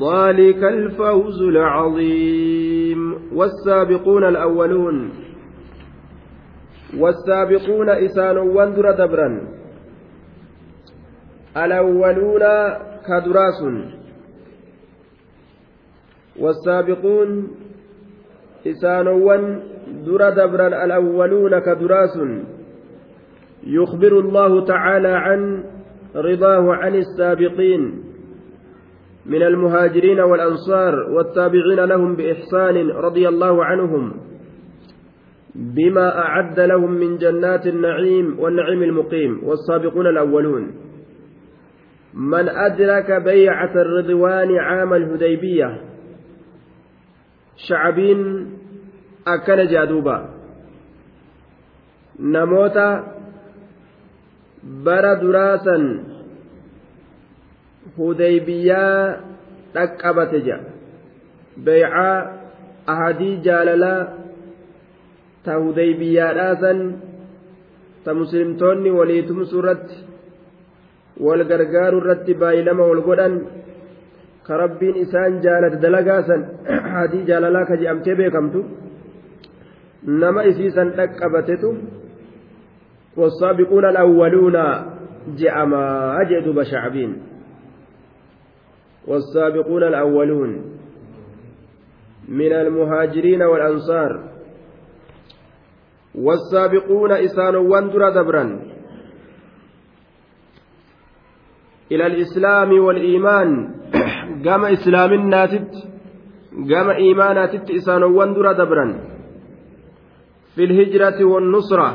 ذلك الفوز العظيم. والسابقون الأولون. والسابقون إسان وندر دبرا الأولون كدراس والسابقون إسانوان در دبرا الأولون كدراس يخبر الله تعالى عن رضاه عن السابقين. من المهاجرين والأنصار والتابعين لهم بإحسان رضي الله عنهم بما أعد لهم من جنات النعيم والنعيم المقيم والسابقون الأولون. من أدرك بيعة الرضوان عام الهديبية akkana jea duuba namoota bara duraasan hudaybiyaa dhaqqabate jea beeycaa ahadii jaalalaa ta hudaybiyaadhaasan ta muslimtoonni walii tumsuu irratti wal gargaaru irratti baay'ilama wal godhan ka rabbiin isaan jaalate dalagaasan hadii jaalalaa ka je'amtee beekamtu nama isiisan dhaqqabatetu والسابقون الأولون جأما أجد بشعبين والسابقون الأولون من المهاجرين والأنصار والسابقون إسان وندر دبرا إلى الإسلام والإيمان. gama islaaminaatitti gama iimaanaatitti isaanowwan dura dabran في الهجرة والنصرة.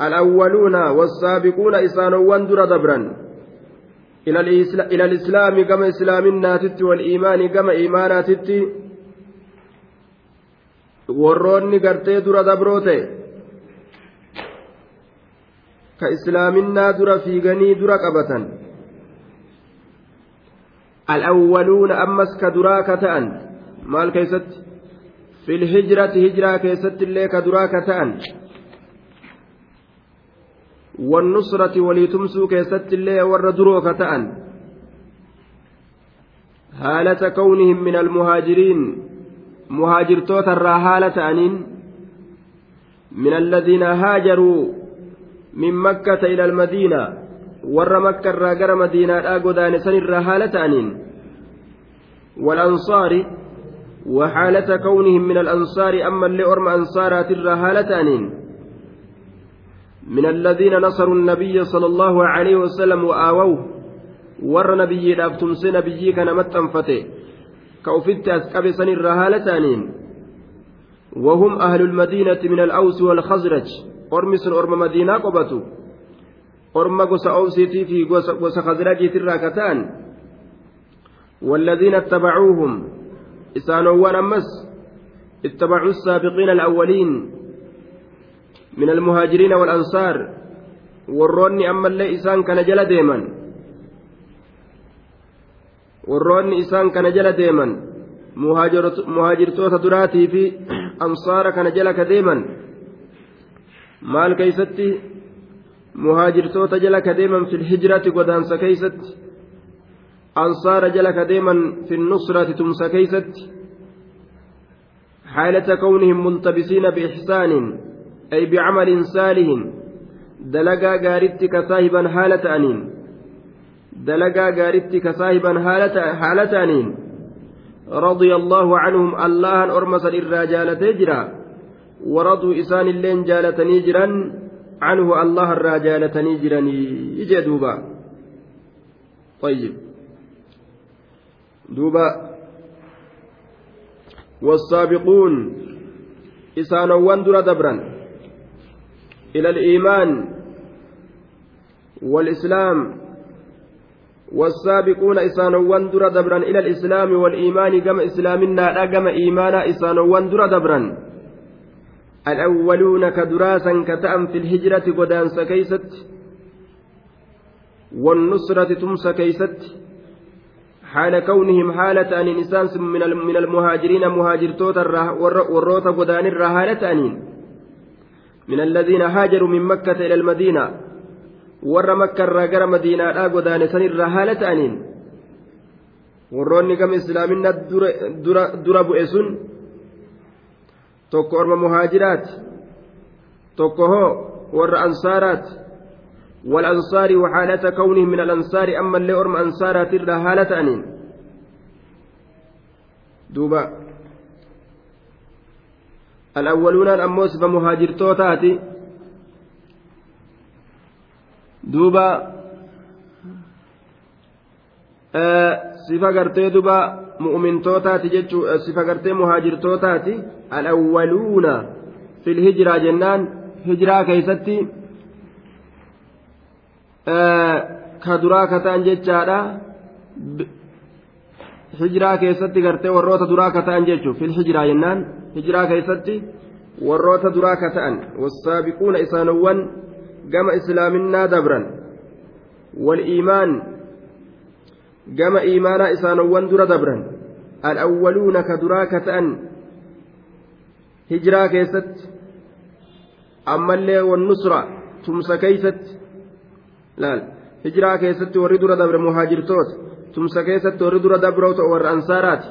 الأولون والسابقون إسانوان در دبرا. إلى, الإسلام كما إسلام ناتت والإيمان كما إيماناتت. warroonni gartee dura dabroote ka islaaminaa dura fiiganii dura qabatan الأولون أمس كدراك تأن مال كيست؟ في الهجرة هجرة كيست اللي كدراك تأن والنصرة وليتمسوا كيست اللي وردروك تأن. هالة كونهم من المهاجرين مهاجرتوت الرهالة أنين. من الذين هاجروا من مكة إلى المدينة makka irraa gara madiinaadhaa godaanisan irraa haala ta'aniin والأنصار وحالة كونهم من الأنصار أما اللي أرم أنصارات الرهالة أنين. من الذين نصروا النبي صلى الله عليه وسلم وآووه. ور نبي دابتم سنبيي كان متنفته كوفت أسكب سن الرهالة أنين وهم أهل المدينة من الأوس والخزرج. أرمس أرم مدينة orma gosa oobsiitii fi gosa khazrajiitirraa ka ta'an والذين اتبعوهم. إسانوان أمس. اتبعوا السابقين الأولين. من المهاجرين والأنصار warroonni ammallee isaan kana jala deeman warroonni isaan kana jala deeman muhaajirtoota duraatii fi ansaara kana jala ka deeman maal keeysatti muhaajirtoota jala kadeeman fi hijrati godaansa keeysatti ansaara jala kadeeman fi nusrati tumsa keeysatti حالة كونهم ملتبسين بإحسان أي بعمل صالح. دلقا قارتك صاحبا حالة أنين. دلقا قارتك صاحبا حالة, حالة أنين. رضي الله عنهم الله أرمس الرجال تجرى ورضوا إسان اللين جالتني جرا عنه الله الراجالة نجرني يجي دوبا. طيب. دوبا. والسابقون. إسانوان در دبرا. إلى الإيمان والإسلام والسابقون إسانوان در دبرا إلى الإسلام والإيمان كما إسلامنا كما إيمانا إسانوان در دبرا. الأولون كدراسا كتأم في الهجرة قدانس كيست والنصرة تمس كيست حال كونهم حالة أن إنسان من المهاجرين مهاجرتوت والروت قدان الرهالة أنين. من الذين هاجروا من مكة إلى المدينة madiinaadhaa godaane sanirraa haala ta'aniin warroonni gama islaaminaa dura bu'e sun tokko orma muhaajiraati tokko hoo warra ansaaraati والأنصار وحالة كونهم من الأنصار أما اللي أنصارات الرهالة أنين دوبا الأولون الأموس بمهاجر توتاتي duuba sifa gartee duba mu'mintootaati jechuu sifa gartee muhaajirtootaati alawwaluuna fil hijiraa jennaan hijiraa keeysatti ka duraa ka ta'an jechaadha hijiraa keessatti gartee warroota duraa ka ta'an jechuu fil hijiraa jennaan hijiraa keessatti warroota duraa ka ta'an wassaabiquuna isaanowwan gama islaaminaa dabran waliimaan gama iimaanaa isaanowwan dura dabran al'awwaluuna ka duraa ka ta'an hijiraa keessatti ammallee wannusra tumsa keeysatti laal hijiraa keessatti warri dura dabre muhaajirtoota tumsa keessatti warri dura dabroota warra ansaaraati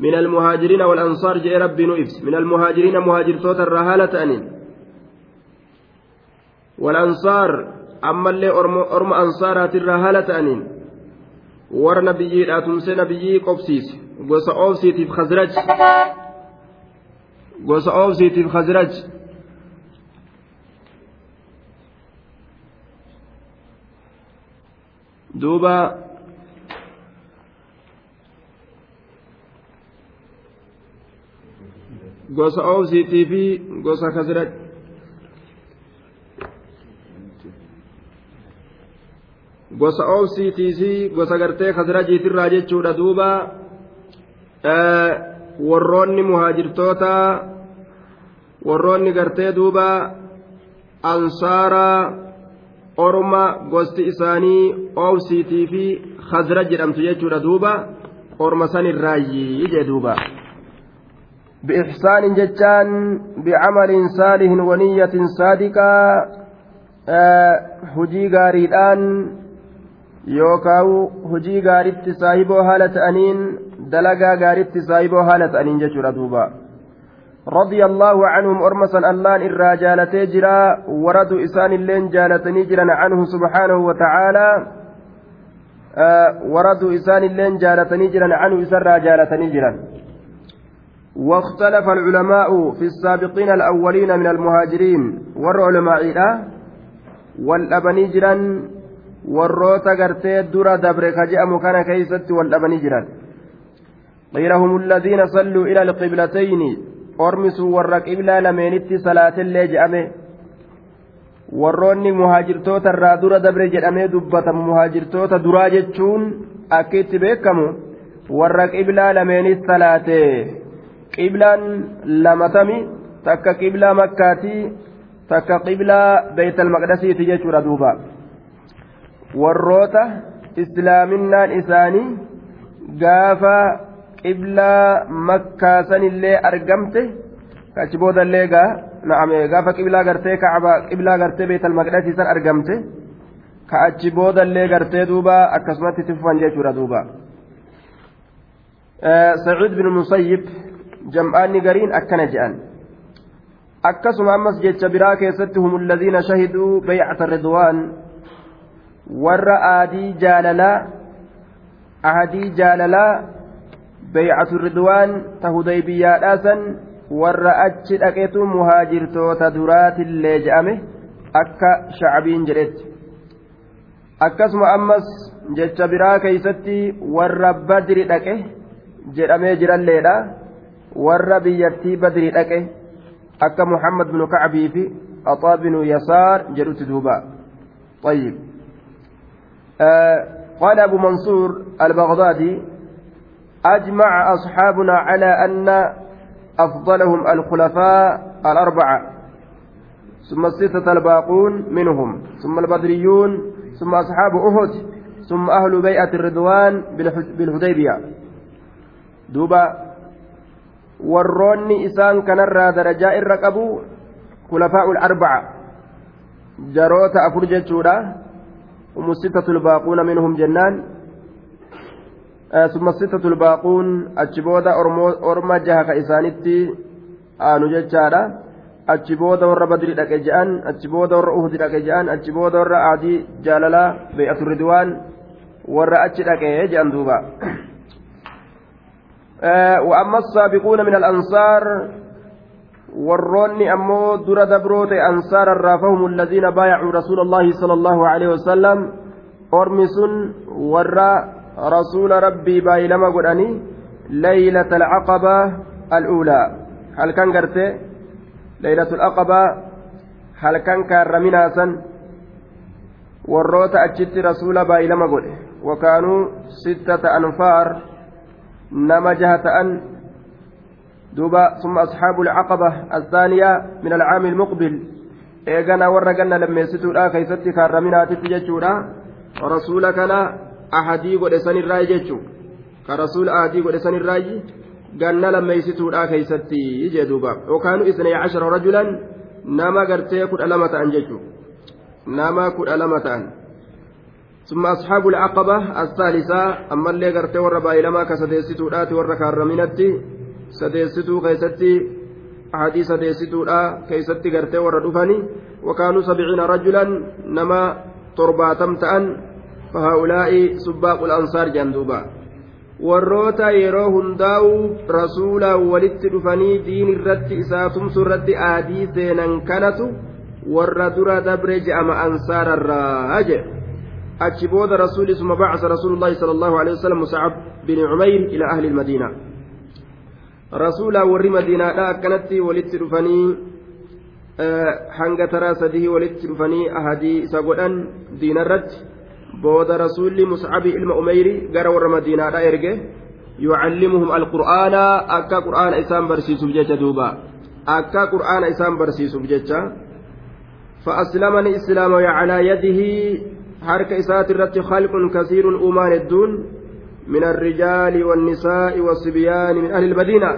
من المهاجرين والأنصار جاء ربي نؤفس من المهاجرين مهاجرتوتا الرهالة أنين. والأنصار أما اللي أرم أنصارات الرهالة أنين. ور نبيي أتمسي نبيي قبسيس. قوس أوفسيتي في خزرج. قوس أوفسيتي في خزرج. دوبا gosa oofsiitii fi gosa kasiraj gosa oofsiitii fi gosa gartee kasirajiitirraa jechuudha duuba warroonni muhaajirtoota warroonni gartee duuba ansaaraa orma gosti isaanii oofsiitii fi khazraj jedhamtu jechuudha duuba orma sanirraayyii jee duuba بإحسان جتان بعمل صالح ونية صادقة hujii gaariidhaan yookaan hujii gaariitti saahiboo haala ta'aniin dalagaa gaariitti saahiboo haala ta'aniin jechuudha duuba رضي الله عنهم أرمسا اللان إرى جالتي جرا وردوا إسان اللين جالتني جرا عنه سبحانه وتعالى آه وردوا إسان اللين جالتني جرا عنه إسرى جالتني جرا. واختلف العلماء في السابقين الأولين من المهاجرين والعلماء والأبني جرا warroota gartee dura dabre ka je'amu kana keeysatti wal dhabanii jiran غيرهم الذين صلوا إلى القبلتين أرمسوا ور قبلة لمينتي صلاة اللي جأمه warroonni muhaajirtoota irraa dura dabre jedhamee dubbatamu muhaajirtoota duraa jechuun akka itti beekamu warra qiblaa lameenis salaate qiblaan lamatami takka qiblaa makkaatii takka qiblaa beeytal maqdasiiti jechuudha duuba. Warroota islaaminaan isaanii gaafa qiblaa makkaasanillee argamte kachi boodallee gaa na'ame gaafa qiblaa gartee kacaba qiblaa gartee beetal maqdasiisan argamte ka achi boodallee gartee duuba akkasumatti itti fufan jechuudha duuba. Saciid bin musayyib jam'aanni gariin akkana je'an akkasuma ammas jecha biraa keessatti hum alladhiina shahiduu baycata ridwaan warra aadii jaalalaa ahadii jaalalaa baycatu ridwaan ta hudaybiyaadhaasan warra achi dhaqetu muhaajirtoota duraatillee je'ame akka shacbiin jedhetti akkasuma ammas jecha biraa keeysatti warra badri dhaqe jedhamee jiralleedha warra biyyattii badri dhaqe akka muhammad binu kacbii fi axaa binu yasaar jedhutti duuba. طيب آه قال أبو منصور البغدادي أجمع أصحابنا على أن أفضلهم الخلفاء الأربعة ثم الستة الباقون منهم ثم البدريون ثم أصحاب أهد ثم أهل بيعة الرضوان بالهديبية دوبا warroonni isaan kanarraa darajaa irra qabu kulafaa'ul arbaca jaroota afur jechuudha. هم الستة الباقون منهم جنان ثم الستة الباقون أتشبودا أرما جهة كإسانتي آنو جتشارا أتشبودا ورا بدري لك جان أتشبودا ورا أهد لك جان أتشبودا ورا عادي جاللا بيئة الردوان ورا أتش لك جان دوبا وأما السابقون من الأنصار ammoo dura dabroota ansaara irraa fahum alladiina baayacuu rasuula allahi sala allahu aleyhi wasalam ormi sun warra rasuula rabbii baay'ilama godhanii leylata alcaqaba al'uulaa halkan garte leylatu alaqaba halkan kaarraminaasan warroota achitti rasuula baay'ilama godhe wakaanuu sittata anfaar jaha ta'an دوبا ثم أصحاب العقبة الثانية من العام المقبل. إيغانا ورقنا لما يستولا كيستي كارمنا تتججولا ورسولك لا أحدي قد سن الرأي ججو. كرسول أحدي قد سن الرأي قلنا لما يستولا كيستي يجي دوبا. وكانوا إثني عشر رجلا نما قرتي كد ألمة أن ججو. نما كد ألمة أن. ثم أصحاب العقبة الثالثة أما اللي قرتي وربا إلما كسديستولا وركارمنتي sadeessituu keessatti ahadii sadeessituudha keessatti gartee warra dhufani wakaanuu sabciina rajulan nama torbaatam ta'an fahaa'ulaa'i subbaaqul ansaar jedhan duuba warroota yeroo hundaa'u rasuulaa walitti dhufanii diin irratti isaa tumsu irratti aadii seenan kanatu warra dura dabre je'ama ansaararraa achi booda rasuuli suma bacasa rasuulullaahi sala allahu alehi wasalam muscab bin cumayr ilaa ahli ilmadiina rasuulaa warri madiinaadha akkanatti walitti dhufanii hanga taraa sadii walitti dhufanii ahadii isa godhan diinarratti booda rasuulli muscabi ilma umeyri gara warra madiinaadha erge yucallimuhum alqur'aana akka qur'aana isaan barsiisuuf jecha duuba akka qur'aana isaan barsiisuuf jecha فأسلمني إسلام على يده حركة إسات الرت خلق كثير أمان الدون من الرجال والنساء والصبيان من أهل المدينة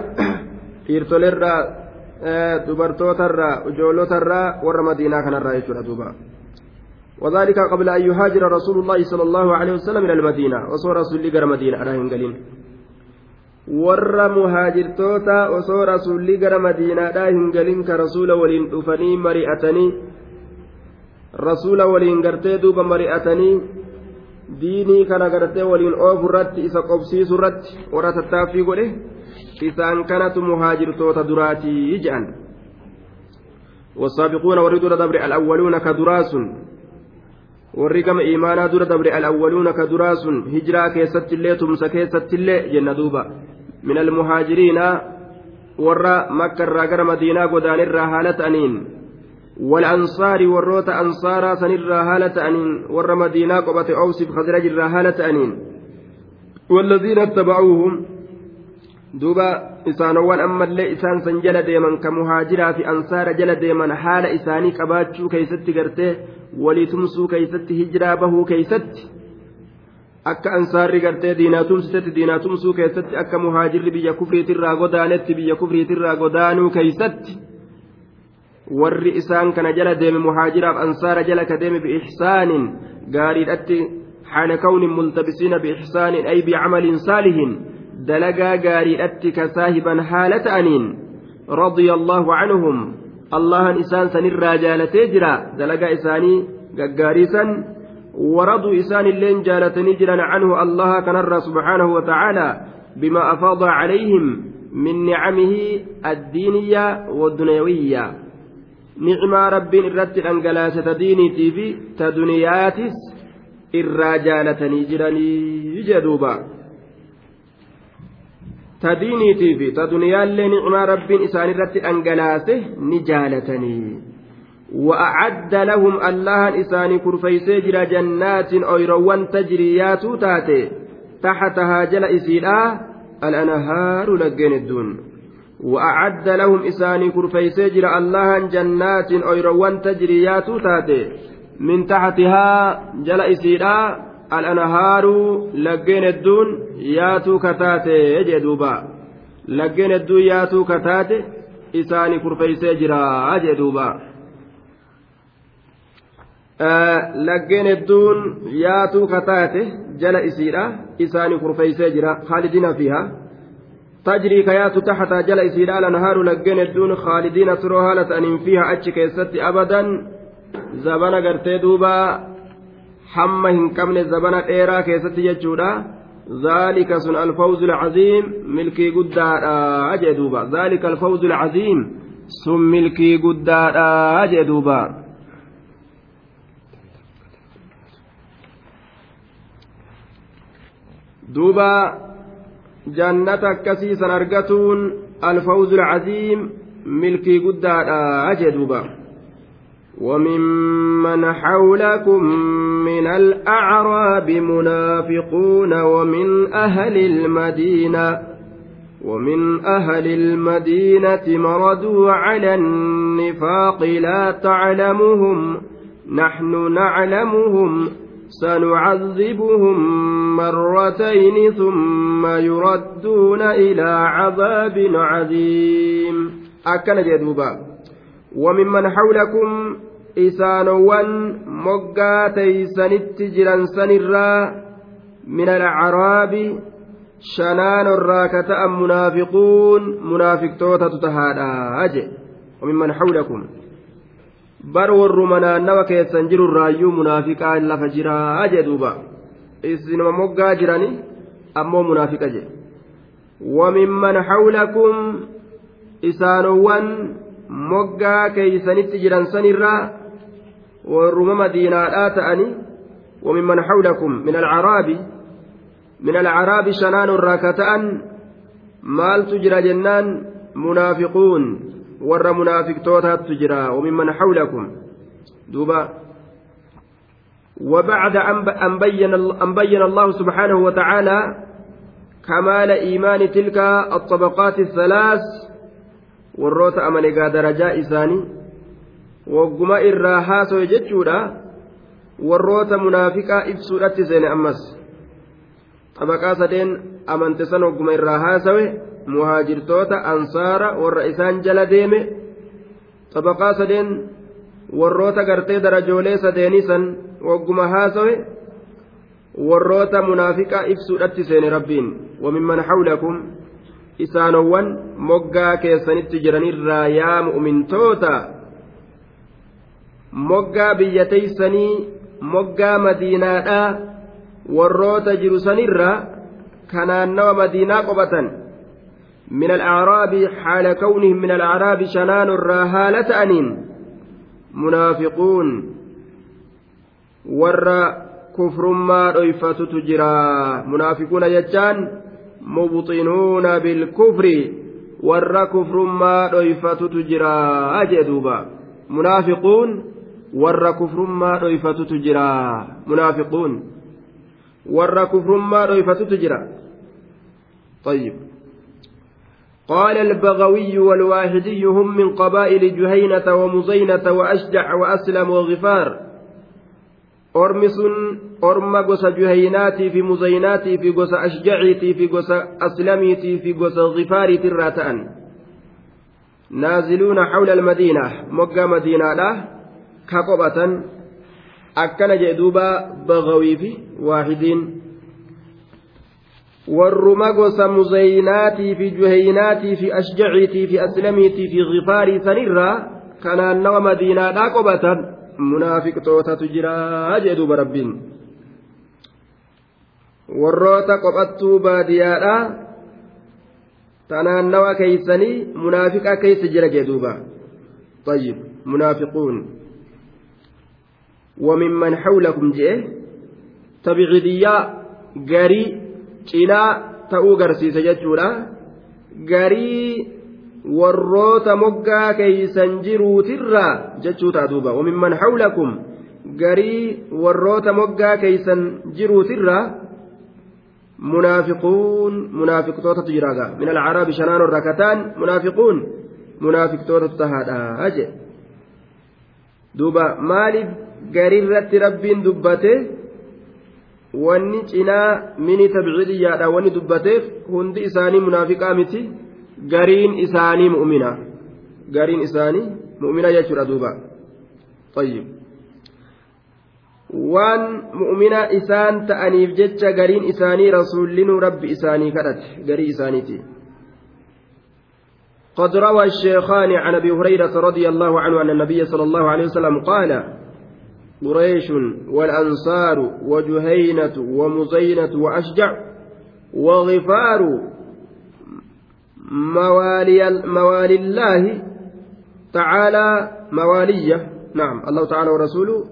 إرتولرا دبرتوترا وجولوترا ور مدينة كان الرئيس دوبا وذلك قبل أن يهاجر رسول الله صلى الله عليه وسلم إلى المدينة وصور رسول الله مدينة على هنجلين warra muhaajirtoota osoo rasuulli gara madiinaadhaa hin galin ka rasuula waliin dhufanii mari'atanii rasuula waliin gartee duuba mari'atanii diinii kana gartee waliin oofu irratti isa qobsiisu irratti warra tattaaffii godhe isaan kanatu muhaajirtoota duraatii jedhan والسابقون ورد دبر الأولون كدراس ورقم إيمانا در دبر الأولون كدراس هجرا كيست اللي تمس كيست اللي جنة دوبا من المهاجرين ورا مكة راقر مدينة قدان الرهالة أنين والأنصار والروت أنصارا سنرى هالة أنين ور مدينة قبة أوسف خزرج الرهالة أنين والذين اتبعوهم دوبا isaanowwan ammallee isaan san jala deeman ka muhaajiraa fi ansaara jala deeman haala isaanii qabaachuu keeysatti gartee walii tumsuu keeysatti hijiraa bahuu keeysatti akka ansaarri gartee diinaa tumsitetti diinaa tumsuu keessatti akka muhaajirri biyya kufriitirraa godaanetti biyya kufriitirraa godaanuu keeysatti warri isaan kana jala deeme muhaajiraaf ansaara jala ka deeme biixsaanin gaariidhatti haala kawnin multabisiina biixsaanin ay bicamalin saalihin dalagaa gaariidhatti ka saahiban haala ta'aniin رضي الله عنهم الله إسان سن الرجالة جرا دلقا إساني ققاريسا ورضوا إسان اللين جالتني جرا عنه الله كنر سبحانه وتعالى بما أفاض عليهم من نعمه الدينية والدنيوية irratti dhangalaasata diiniitii fi ta duniyaatis irraa jaalatanii jiranii jedhuuba ta diiniitii fi ta duniyaallee nicmaa rabbiin isaan irratti dhangalaase ni jaalatanii وأعد لهم الله إساني كرفيسي جرا جنات أيروان تجريات تاتي تحتها جل إسيلا الأنهار لجين الدون وأعد لهم إساني كرفيسي جرا الله جنات أيروان تجريات تاتي من تحتها جل إسيلا الأنهار لجين الدون ياتو كتاتي جدوبا لجين الدون ياتو كتاتي إساني كرفيسي جرا جدوبا laggeen hedduun yaatuu kataate jala isiidha isaanii kurfeeysee jira khaalidina fiha taxataa jala isiidha alanhaaru laggeen hedduun khaalidiina turoo haala ta'aniin fiiha achi keessatti abadan zabana gartee duuba hamma hin qabne zabana dheeraa keessatti jechuudha ذلك سن الفوز العظيم ملكي قدادا أجدوبا ذلك الفوز العظيم سن ملكي قدادا أجدوبا duuba jannata akkasiisan argatuun alfawzu alcaziim milkii guddaadha jee duuba وممن حولكم من الأعراب منافقون ومن أهل المدينة ومن أهل المدينة مردوا على النفاق لا تعلمهم نحن نعلمهم سنعذبهم مرتين ثم يردون إلى عذاب عظيم. أكن جدوبا وممن حولكم إسانوان مقا تيسنت جران سنرا من الأعراب شنان الراكة منافقون؟ منافق توتا تتهادا أجي. وممن حولكم bar warruma naannawa keessan jiru raayyuu munaafiqaa lafa jiraa jee duuba isinuma moggaa jirani ammoo munaafiqa jee وممن حولكم isaanowwan moggaa keeysanitti jiran sanirraa warruma madiinaadhaa ta'ani وممن حولكم من العراب من العراب شنان الراكتان مال تجرى جنان منافقون warra munaafiqtootaattu jira وممن حولكم دوبا وبعد أن بين, الله سبحانه وتعالى كمال إيمان تلك الطبقات الثلاث والروت أمنيقا درجاء إساني وقما إراها سويجتشودا والروت منافقا إبسودات سين أمس. طبقا سدين أمنتسن وقما إراها سوي muhaajirtoota ansaara warra isaan jala deeme xabaqaa sadeen warroota gartee darajoolee sadeenii san wagguma haasawe warroota munaafiqaa ibsuudhatti seene rabbiin wamimman hawlakum isaanowwan moggaa keessanitti jiranirraa yaa mu'mintoota moggaa biyya teeysanii moggaa madiinaadhaa warroota jiru sanirraa kanaannawa madiinaa qobatan من الأعراب حال كونهم من الأعراب شنان الراهالة أنين. منافقون. ور كفر ما ريفة تجرى. منافقون يجان مبطنون بالكفر. ور كفر ما ريفة تجرى. أجدوبا منافقون. ور كفر ما ريفة تجرى. منافقون. ور كفر ما ريفة تجرى. طيب. قال البغوي والواحدي هم من قبائل جهينة ومزينة وأشجع وأسلم وغفار. أرمس أرم قص جهيناتي في مزيناتي في قص أشجعتي في قص أسلميتي في قص غفاري تراتان. نازلون حول المدينة. مقى مدينة له كقبة. أكن جدوبا بغوي في واحدين. Gosa muzaynaatii fi juheynaatii fi ashjaciitii fi aslamiitii fi gifaarii sanirraa kanaannawa madiinaadhaa qobatan munaafiqtootatu jiraa jee duuba rabbiin warroota qophattuu baadiyaadhaa tanaannawa keeysanii munaafiqa keeysa jira jee duuba طيب منافقون وممن حولكم جئ تبعيدية قري cinaa ta'uu garsiisa jechuudha garii warroota moggaa keeysan jiruutirraa jechuu ta'a duuba wamimman hawlakum garii warroota moggaa keeysan jiruutirraa munaafiquun munaafiqtootatu jiraaga min alcaraabi shanaano irraa kataan munaafiquun munaafiqtootatu tahaadha je duuba maaliif garirratti rabbiin dubbate wanni cinaa mini tabcidiyyaadha wanni dubbateef hundi isaanii munaafiqaa miti gariin isaanii mu'mina gariin isaanii mu'mina jechuudha duuba طيب waan mu'mina isaan ta'aniif jecha gariin isaanii rasuullinuu rabbi isaanii kadhate garii isaaniiti قد روى الشيخان عن ابي هريره رضي الله عنه ان النبي صلى الله عليه وسلم قال قريش والأنصار وجهينة ومزينة وأشجع وغفار موالي موالي الله تعالى موالية. نعم الله تعالى ورسوله.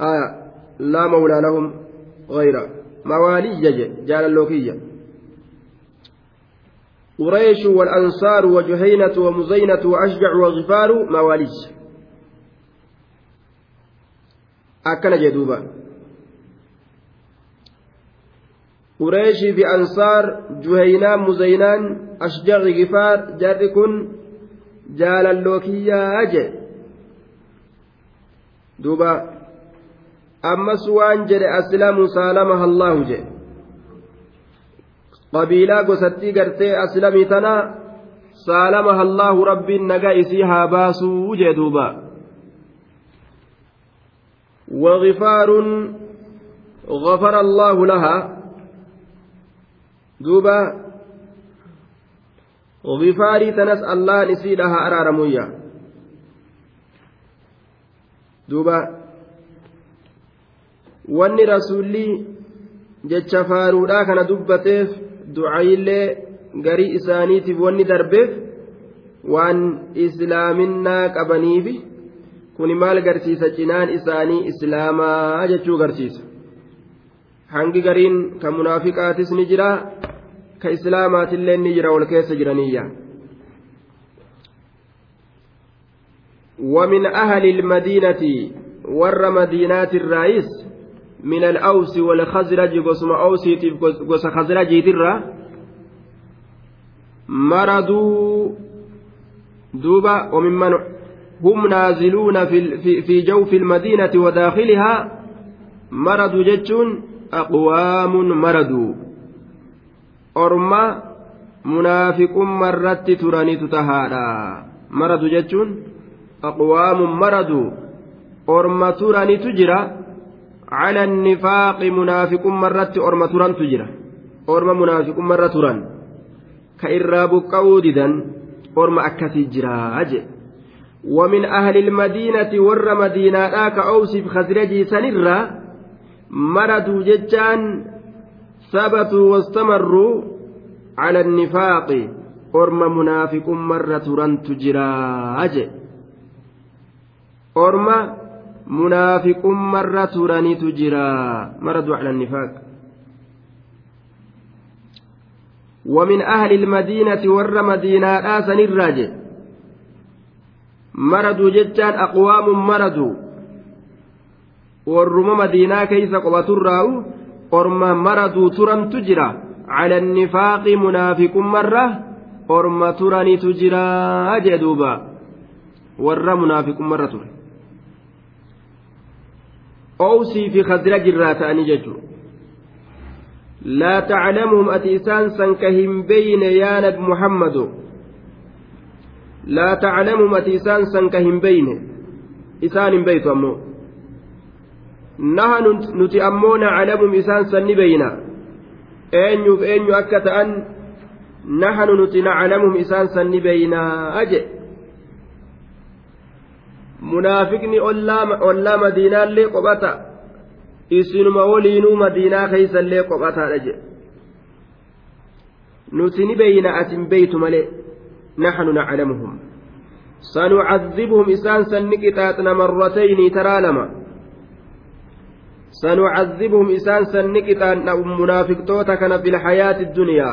آية لا مولى لهم غير موالية جال اللوكية قريش والأنصار وجهينة ومزينة وأشجع وغفار موالي أكن جدوبا qureeshii fi ansaar juhaynaan muzaynaan ashjaci gifaar jarri kun jaalalloo kiyyaa jedhe duuba ammas waan jedhe aslamu saalamaha allaahu jedhe qabiilaa gosattii gartee aslamii tana saalamaha allaahu rabbiin nagaa isii haa baasuu jedhe duuba وغفار غفر الله لها duuba gifaarii tanas allahan isiidha haa araaramuyya duuba wanni rasuulli jecha faaruudhaa kana dubbateef du'aayillee garii isaaniitiif wanni darbeef waan islaaminaa qabaniifi kuni maal garsiisa cinaan isaanii islaamaa jechuu garsiisa hangi gariin kan munaafiqaatis ni jira ka islaamaatillee ni jira wal keessa jiraniyya ومن أهل المدينة ور مدينات الرئيس من الأوس والخزرج قسم أوسي قس خزرج درة مرضوا دوبا وممن هم نازلون في, في, في جوف المدينة وداخلها مرضوا جتون aqwaamun maraduu orma munaafiqumma irratti turanitu tahaadha maradu jechuun aqwaamun maraduu orma turanitu jira cala annifaaqi munaafiqumma irratti orma turantu jira orma munaafiqumma irra turan ka irraa buqqa'uu didan orma akkasii jiraa jedhe ومن أهل المدينة ور مدينة آك أوسف خزرجي سنرا maraduu jechaan sabatuu wastamarruu cala annifaaqi orma munaafiqummarra turantu jiraa je orma munaafiqummarra turanitu jiraa maraduu cala annifaaq ومن أهل المدينة ور مدينة آسن الراجع مردوا جتان أقوام مردوا warruma madiinaa keeysa qobaturraa'u orma maraduu turantu jira cala annifaaqi munaafiqummarra orma turanitu jiraa jee duuba warra munaafiqummarra ture oowsii fi khazraj irraa ta'anii jechuu لا تعلمهم أتيسان سنك بين يا نبي محمد لا تعلمهم أتيسان سنك بين إسان بيت أمو naha nuti ammoo naclamum isaan sanni beeyna eenyuuf eenyu akka ta'an nahanu nuti naclamum isaan sanni beeynaa je munaafiqni ollaa madiinaallee qophata isinuma woliinuu madiinaa keeysallee qophataadha je nuti ni beeyna atin beeytu malee sanucadibuhum isaan sanni qixaaxna marratayni taraa lama سنعذبهم إسان سنكتان منافقتوتا كان في الحياة الدنيا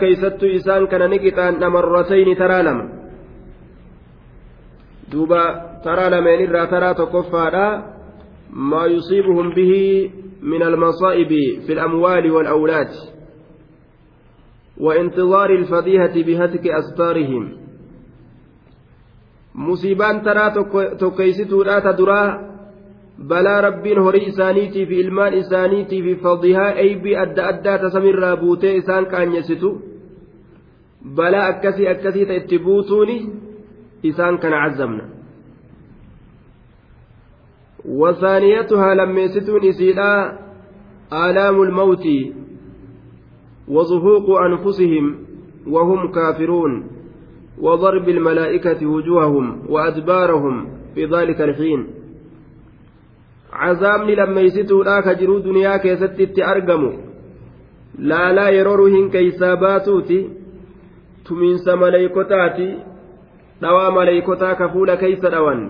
keeysattuu isaan kana ni qixaanna marratayni taraa lama duuba taraa lameen irraa taraa tokkoffaadha maa yusiibuhum bihi min almasaa'ibi fi alamwaali waalawlaad وانتظار الفضيحة بهتك أستارهم musiibaan taraa tokkeessituudha duraa balaa rabbiin horii isaaniitii fi ilmaan isaaniitii fi fadhihaa eeybii adda addaa tasamirraa buutee isaan qaanyessitu balaa akkasii akkasii ta'e itti buutuuni isaan kana cazzamna وثانيتها لميستون إسيلا آلام الموت وزهوق أنفسهم وهم كافرون وضرب الملائكة وجوههم وأدبارهم في ذلك الحين. عذابني لما يسيتوا لاك جرو دنيا كيستي أرقموا لا لا يرورهن كيساباتوتي تمينس ملائكتاتي dhawaa maleeykotaa ka fuula keeysa dhawan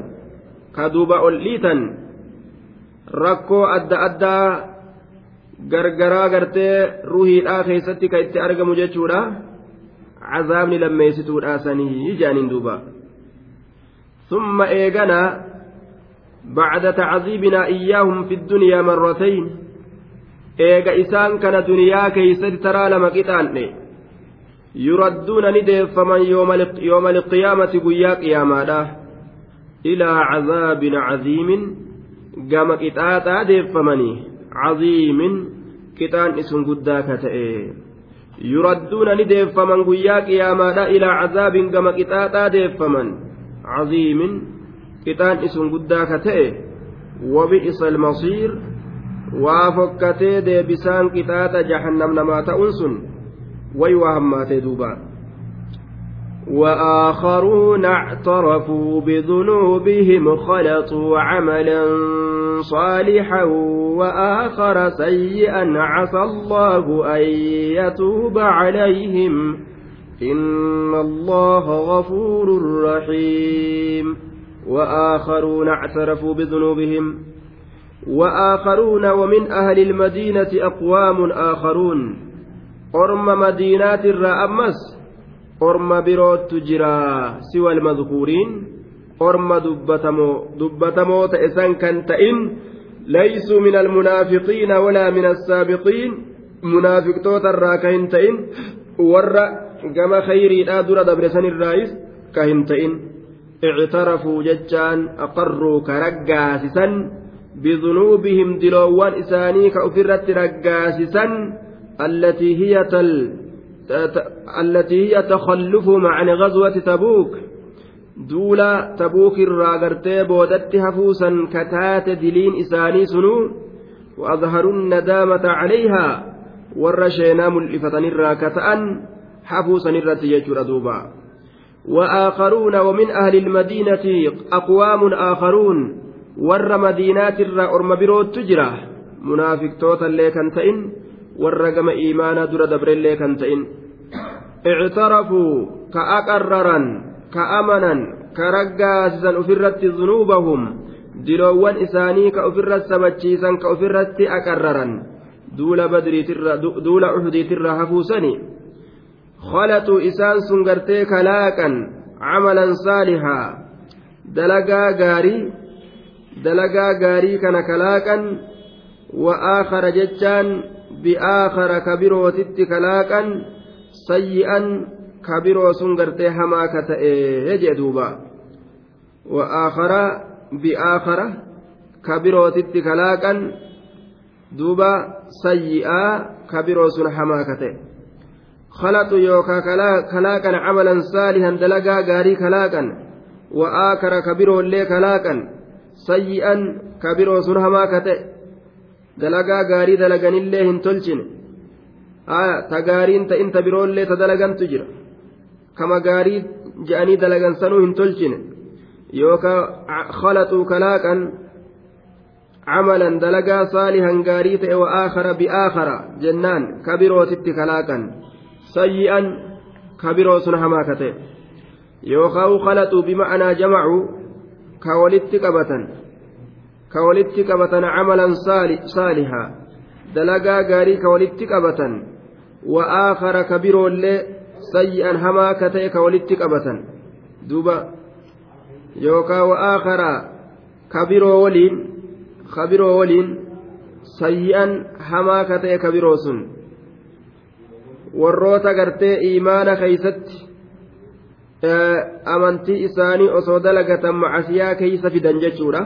ka duuba ol dhiitan gargaraa gartee ruhiidhaa keessatti ka itti argamu jechuudha. Cazaabni lammeessituudha sanii jaaniin duuba. ثم إيغنا بعد تعذيبنا إياهم في الدنيا مرتين إيغا إسان كان دنيا كيست ترى لما قطان يردون ندف فمن يوم, يوم القيامة قيا قياما إلى عذاب عظيم قام قطاتا عظيم قطان اسم قداك deeffaman guyyaa qiyaamaadha ilaa cazaabin gama qixaaxaa deeffaman caziimin qixaan isun guddaa ka ta'e wabi'isa almasiir waa fokkatee deebisaan qixaaxa jahannam namaa ta'uun sun way waa hammaatee duubaa وآخرون اعترفوا بذنوبهم خلطوا عملا صالحا وآخر سيئا عسى الله أن يتوب عليهم. إن الله غفور رحيم. وآخرون اعترفوا بذنوبهم. وآخرون ومن أهل المدينة أقوام آخرون. أرم مدينات الرأمس orma dubbatamoo ta'e san kan ta'in laysuu min almunaafiqiina walaa min assaabiqiin munaafiqtoota irraa ka hin ta'in warra gama khayriidhaa dura dabre sanirraayis ka hin ta'in ictarafuu jechaan aqarruu ka raggaasisan bidunuubihim diloowwan isaanii ka ufirratti raggaasisan allatii hiya tal التي هي تخلفهم عن غزوة تبوك tabuuk irraa gartee boodatti hafuusan kataate diliin isaanii sunuu وأظهروا الندامة عليها warra sheenaa mul'ifatanirraa kata'an hafuusanirratti jechuudha duuba وآخرون ومن أهل المدينة أقوام آخرون warra madiinaatirraa orma birootu jira munaafiqtoota illee kan ta'in ta'in ictarafuu ka aqarraran ka amanan ka raggaasisan ufirratti zunuubahum diloowwan isaanii ka ufirra sabachiisan ka ufirratti aqarraran duula badriitirra duula uxdiitirra hafuusani khalaxuu isaan sun gartee kalaaqan camalan saalihaa dalagaa gaarii dalagaa gaarii kana kalaaqan wa aakhara jechaan sun gartee hamaa ka ta'e jee duuba wa aakhara bi'aakhara kabirootitti kalaaqan duuba sayyi'aa kabiroo sun hamaa ka ta'e خلطوا يوكا كلاكا عملا صالحا دلقا غاري كلاكا وآكر كبيرو اللي كلاكا سيئا كبيرو سنهما كتئ dalagaa gaarii dalaganillee hin tolchine ta gaariin ta inta biroollee ta dalagantu jira kama gaarii je'anii dalagan sanuu hin tolchine yookaan khalaxuu kalaaqan camalan dalagaa saalihan gaarii ta'e wa aakhara bi'aakhara jennaan kabirootitti kalaaqan sayyi'an kabiroo sun hamaa ka ta'e yookaan khalaxuu bima'anaa jamacuu ka walitti qabatan qabatan camalan saalihaa dalagaa gaarii ka walitti qabatan وآخر كبير اللي سيئا هما كتئك ولدت قبة دوبا يوكا وآخر كبير ولين خبير ولين سيئا هما كتئك بروسن warroota gartee iimaana keeysatti amantii isaanii osoo dalagatan macasiyaa keeysa fidan jechuudha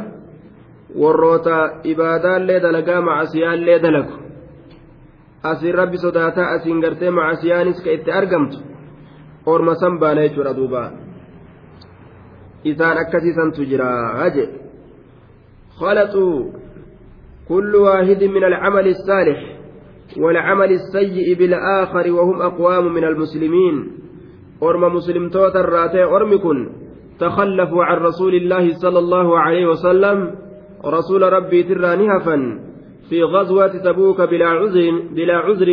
warroota ibaadaallee dalagaa macasiyaallee dalagu asiin rabbi sodaataa asiin gartee macasiyaanis ka itti argamtu orma san baana jechuudha duuba isaan akkasiisantu jira haje خلطوا كل واحد من العمل الصالح والعمل السيء بالآخر وهم أقوام من المسلمين أرم مسلم توتر راتي أرمكن تخلفوا عن رسول الله صلى الله عليه وسلم رسول ربي ترانهفا في غزوة تبوك بلا عذر بلا عذر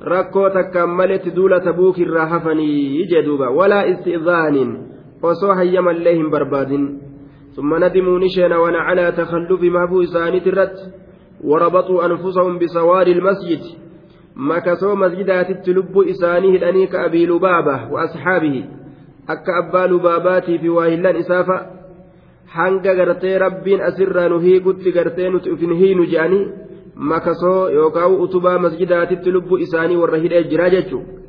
rakkoo takkaan maletti duula tabuuk irraa hafanii jedhuuba walaa isti'zaanin osoo summa nadimuu ni sheenawan calaa takallufi mahbuu isaaniit irratti وربطوا أنفسهم بسوار المسجد مكسوا مسجدات تلب إسانيه الأنيك أبي لبابة وأصحابه أك أبا لباباتي في واهلان إسافة hanga gartee rabbiin asirraa nu hiikutti gartee nuti ufin hiinu je'anii makasoo yookaan utubaa masjidaatitti lubbuu isaanii warra hidhee jira jechuudha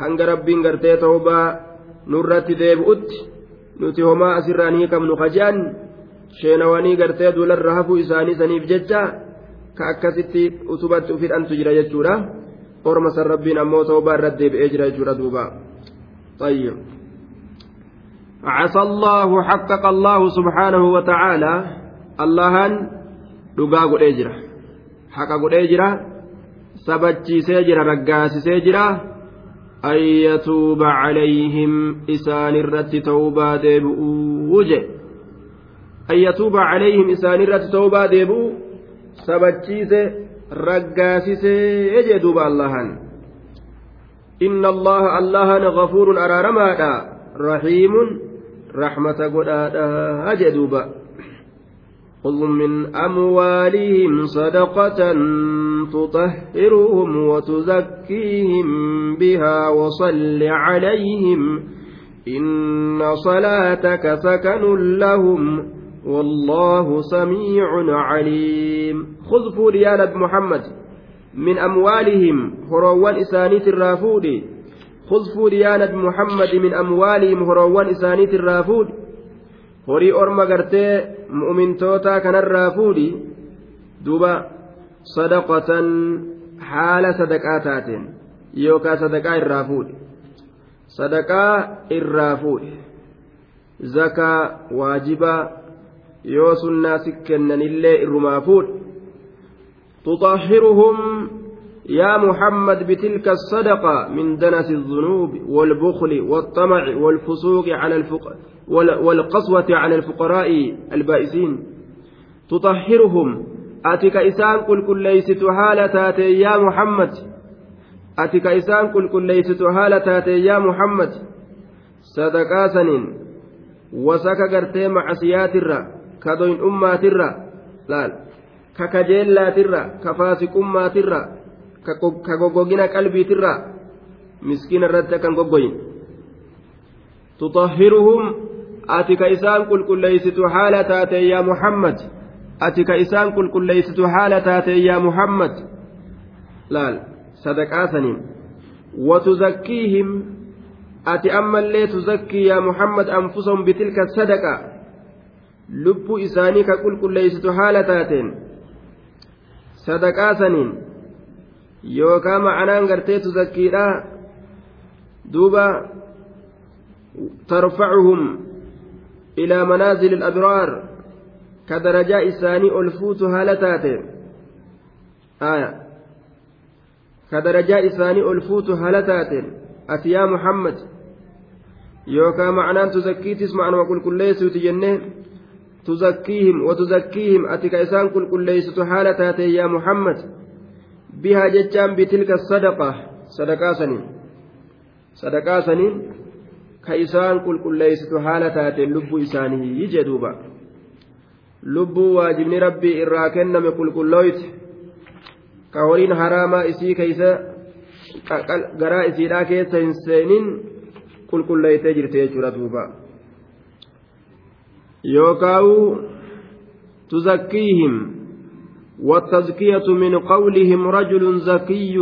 hanga rabbiin gartee ta'ubaa nurratti deebi'utti nuti homaa asirraan hiikamnu kajaan sheenawanii gartee dularra hafuu isaanii saniif jecha ka akkasitti utubatti ufidhantu jira jechuudha orma san rabbiin ammoo toobaa irratti deebi'ee jira jechuudha duuba طيب عسى الله حقق الله سبحانه وتعالى اللهن haqa godhee jira sabachiisee jira raggaasisee jira an yatuuba calayhim isaan irratti tawbaa deebi'uu je an yatuuba calayhim isaan irratti tawbaa deebi'uu sabachiise raggaasisee jee duuba allahan inna allaha allahan gafuurun araaramaadha rahiimun godhaadha jee duuba خذ من أموالهم صدقة تطهرهم وتزكيهم بها وصل عليهم. إن صلاتك سكن لهم والله سميع عليم. خذ fuuri yaa محمد. من أموالهم horiiwwan isaanii irraa fuudhi خذ fuuri yaa محمد من أموالهم horiiwwan isaanii irraa fuudhi mu'mintootaa kanarraa fuudhi duuba sadaqatan haala sadaqaa taateen yookaan sadaqaa irraa fuudhi sadaqaa irraa fuudhi zakaa waajibaa yoo sunnaa si kennanillee irrumaa fuudh تطهرهم يا محمد بتلك الصدقة من دنس الذنوب والبخل والطمع والفسوق على الفق والقسوة على الفقراء البائسين. تطهرهم. أتك إسان قل كل ليست حالة يا محمد. أتك إسان قل كل ليست حالة يا محمد. صدقا سنين وسك قرتي مع سيات الرّ kadoyin ummaatirra laal ka kajeellaatirra ka faasiqummaatirra ka goggogina qalbiitirra miskiina irratti akkan goggoyin tuطahhiruhum ati ka isaan qulqulleeysitu haala taate yaa muhammad ati ka isaan qulqulleeysitu haala taate yaa muhammad laal sadaqaa saniin أتي أما اللي تزكي يا محمد أنفسهم بتلك الصدقة lubbuu isaanii ka qulqulleeysitu haala taateen sadaqaa saniin yookaan ma'anaan gartee tuzakkiidha duuba tarfacuhum ilaa manaazili abraar ka darajaa isaanii ol fuutu haala taateen ka darajaa isaanii ol fuutu haala taateen ati yaa muhammad yookaan ma'anaan tuzakkiitis ma'anuma qulqulleessuuti jennee تزكيهم وتزكيهم أتك إسان كل كل ليست حالة يا محمد bihaa jechaan bitilka sadaqa sadaqaa saniin sadaqaa saniin ka isaan qulqulleessitu haala taateen lubbuu isaanii jee duuba lubbuu waajibni rabbii irraa kenname qulqullooyti ka horiin haraamaa isii keeysa garaa isiidhaa keessa hin seenin qulqulleeytee jirti jechuudha duuba. Yookaawu tuzakkiihim والتزكية من قولهم رجل زكي.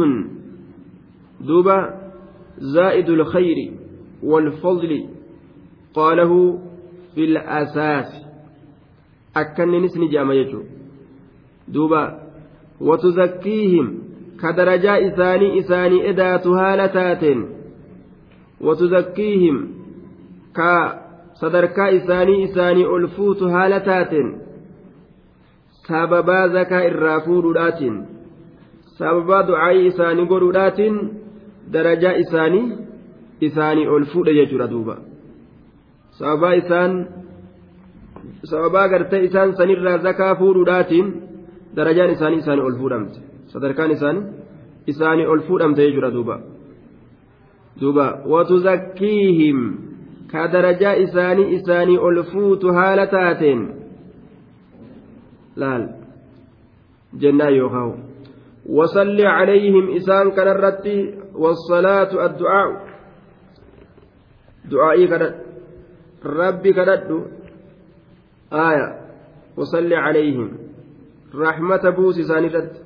دوبا زائد الخير والفضل قاله في الأساس. أكن نسني جام يجو. دوبا وتزكيهم كدرجاء إساني إساني إدات هالتات وتزكيهم كصدركا إساني إساني ألفوت هالتات sababaa zakaa irraa fuudhuudhaatiin sababaa du'aayii isaanii godhuudhaatiin darajaa isaanii isaanii ol fuudhe jechuudha duuba sababaa isaan sababaa gartee isaan sanirraa zakaa fuudhuudhaatiin darajaan isaanii isaanii ol fuudhamte sadarkaan isaanii isaanii ol fuudhamte jechuudha duuba duuba watuzakkiihim ka darajaa isaanii isaanii ol fuutu haala taateen laal jennaan yookaan wasalli calayhim isaan kanarratti wasalaatu addu'aa du'aa'ii kadhadhu rabbi kadhadhu aaya wasalli calayhim raaxmata buusu isaaniirratti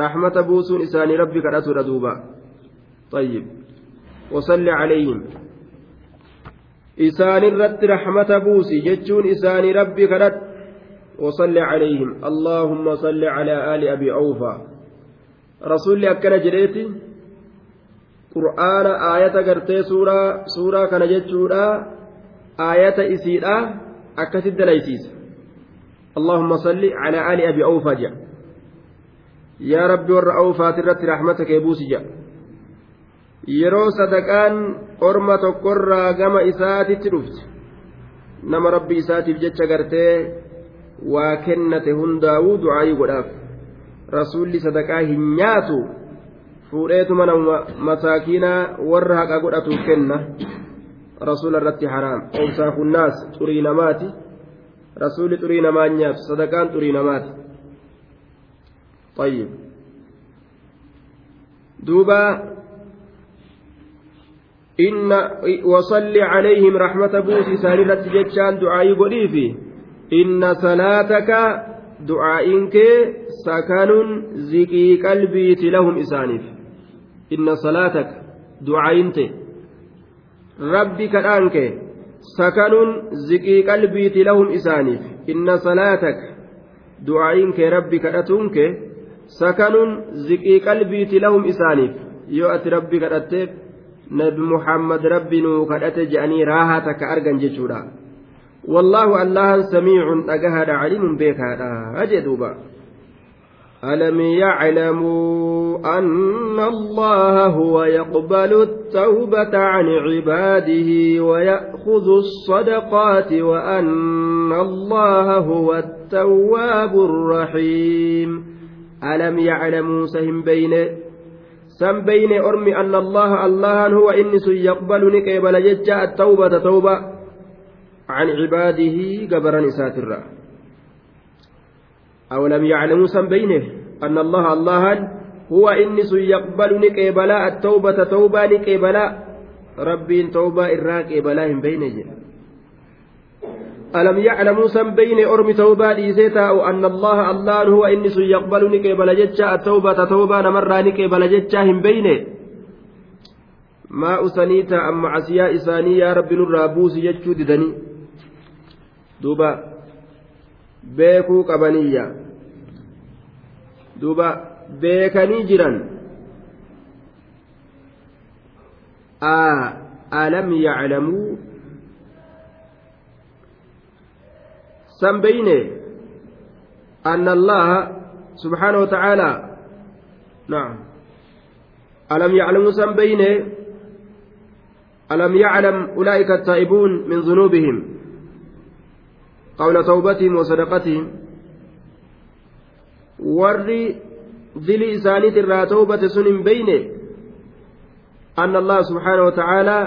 raaxmata buusuun isaanii rabbi kadhatudha duuba طيب وصل عليهم إسان الرد رحمة بوسي جتشون إسان ربي كرت وصل عليهم. اللهم صل على آل أبي أوفى. رسول أكن جريتي قرآن آية قرتي سورة سورة كان جتشورا آية إسيرا أكسد ليسيس اللهم صل على آل أبي أوفى جاء يا ربي ور أوفى ترت رحمتك يبوس جاء yeroo sadaqaan orma tokkorraa gama isaatitti dhufte nama rabbi isaatiif jecha gartee waa kennate hundaa'uu du'aayii godhaaf rasuulli sadaqaa hin nyaatu fuudheetuma nama masaakiinaa warra haqa godhatuuf kenna rasuula irratti haraam obsaa kunnaas xurii namaati rasuulli xurii namaa nyaatu sadaqaan xurii namaati طيب دوبا إن وصل عليهم رحمة بوسي ساررة جتشان دعائي قليفي inna salaataka du'aa'iin kee sakanun ziqii qalbiiti lahum isaaniif inna salaataka du'aa'iin ta'e rabbi kadhaan kee sakanun ziqii qalbiiti lahum isaaniif inna salaataka du'aa'iin kee rabbi kadhatuun kee sakanun ziqii qalbiiti lahum isaaniif yoo ati rabbi kadhatteef nabi muhammad rabbi nuu kadhate je'anii raahaa takka argan jechuudha. والله الله سميع أجهد عليم بك هذا أجدوبا ألم يعلموا أن الله هو يقبل التوبة عن عباده ويأخذ الصدقات وأن الله هو التواب الرحيم. ألم يعلموا سهم بين سم بين أرمي أن الله الله هو إنس يقبل نكيبل ججا التوبة توبة. عن عباده قبر نسات أولم يعلموا سن بينه أن الله الله هو إنس يقبل نكيبلا التوبة توبة نكيبلا ربي توبة إراك إبلاهم بينه ألم يعلموا سن بين أرم توبة ديسيتا أو أن الله الله هو إنس يقبل نكيبلا جتشا التوبة توبة نمر نكيبلا جتشا هم بينه ما أسنيتا أم عسيا إساني يا رب نرى بوسي جتشو ددني. Duuba beekuu qabaniyya duuba beekanii jiran. Alam yaclamuu san beyne أن الله سبحانه وتعالى نعم ألم يعلموا سن بينه ألم يعلم أولئك التائبون من قول توبتهم وصدقتهم. dilii isaaniit irraa tawbate sun hin beyne أن الله سبحانه وتعالى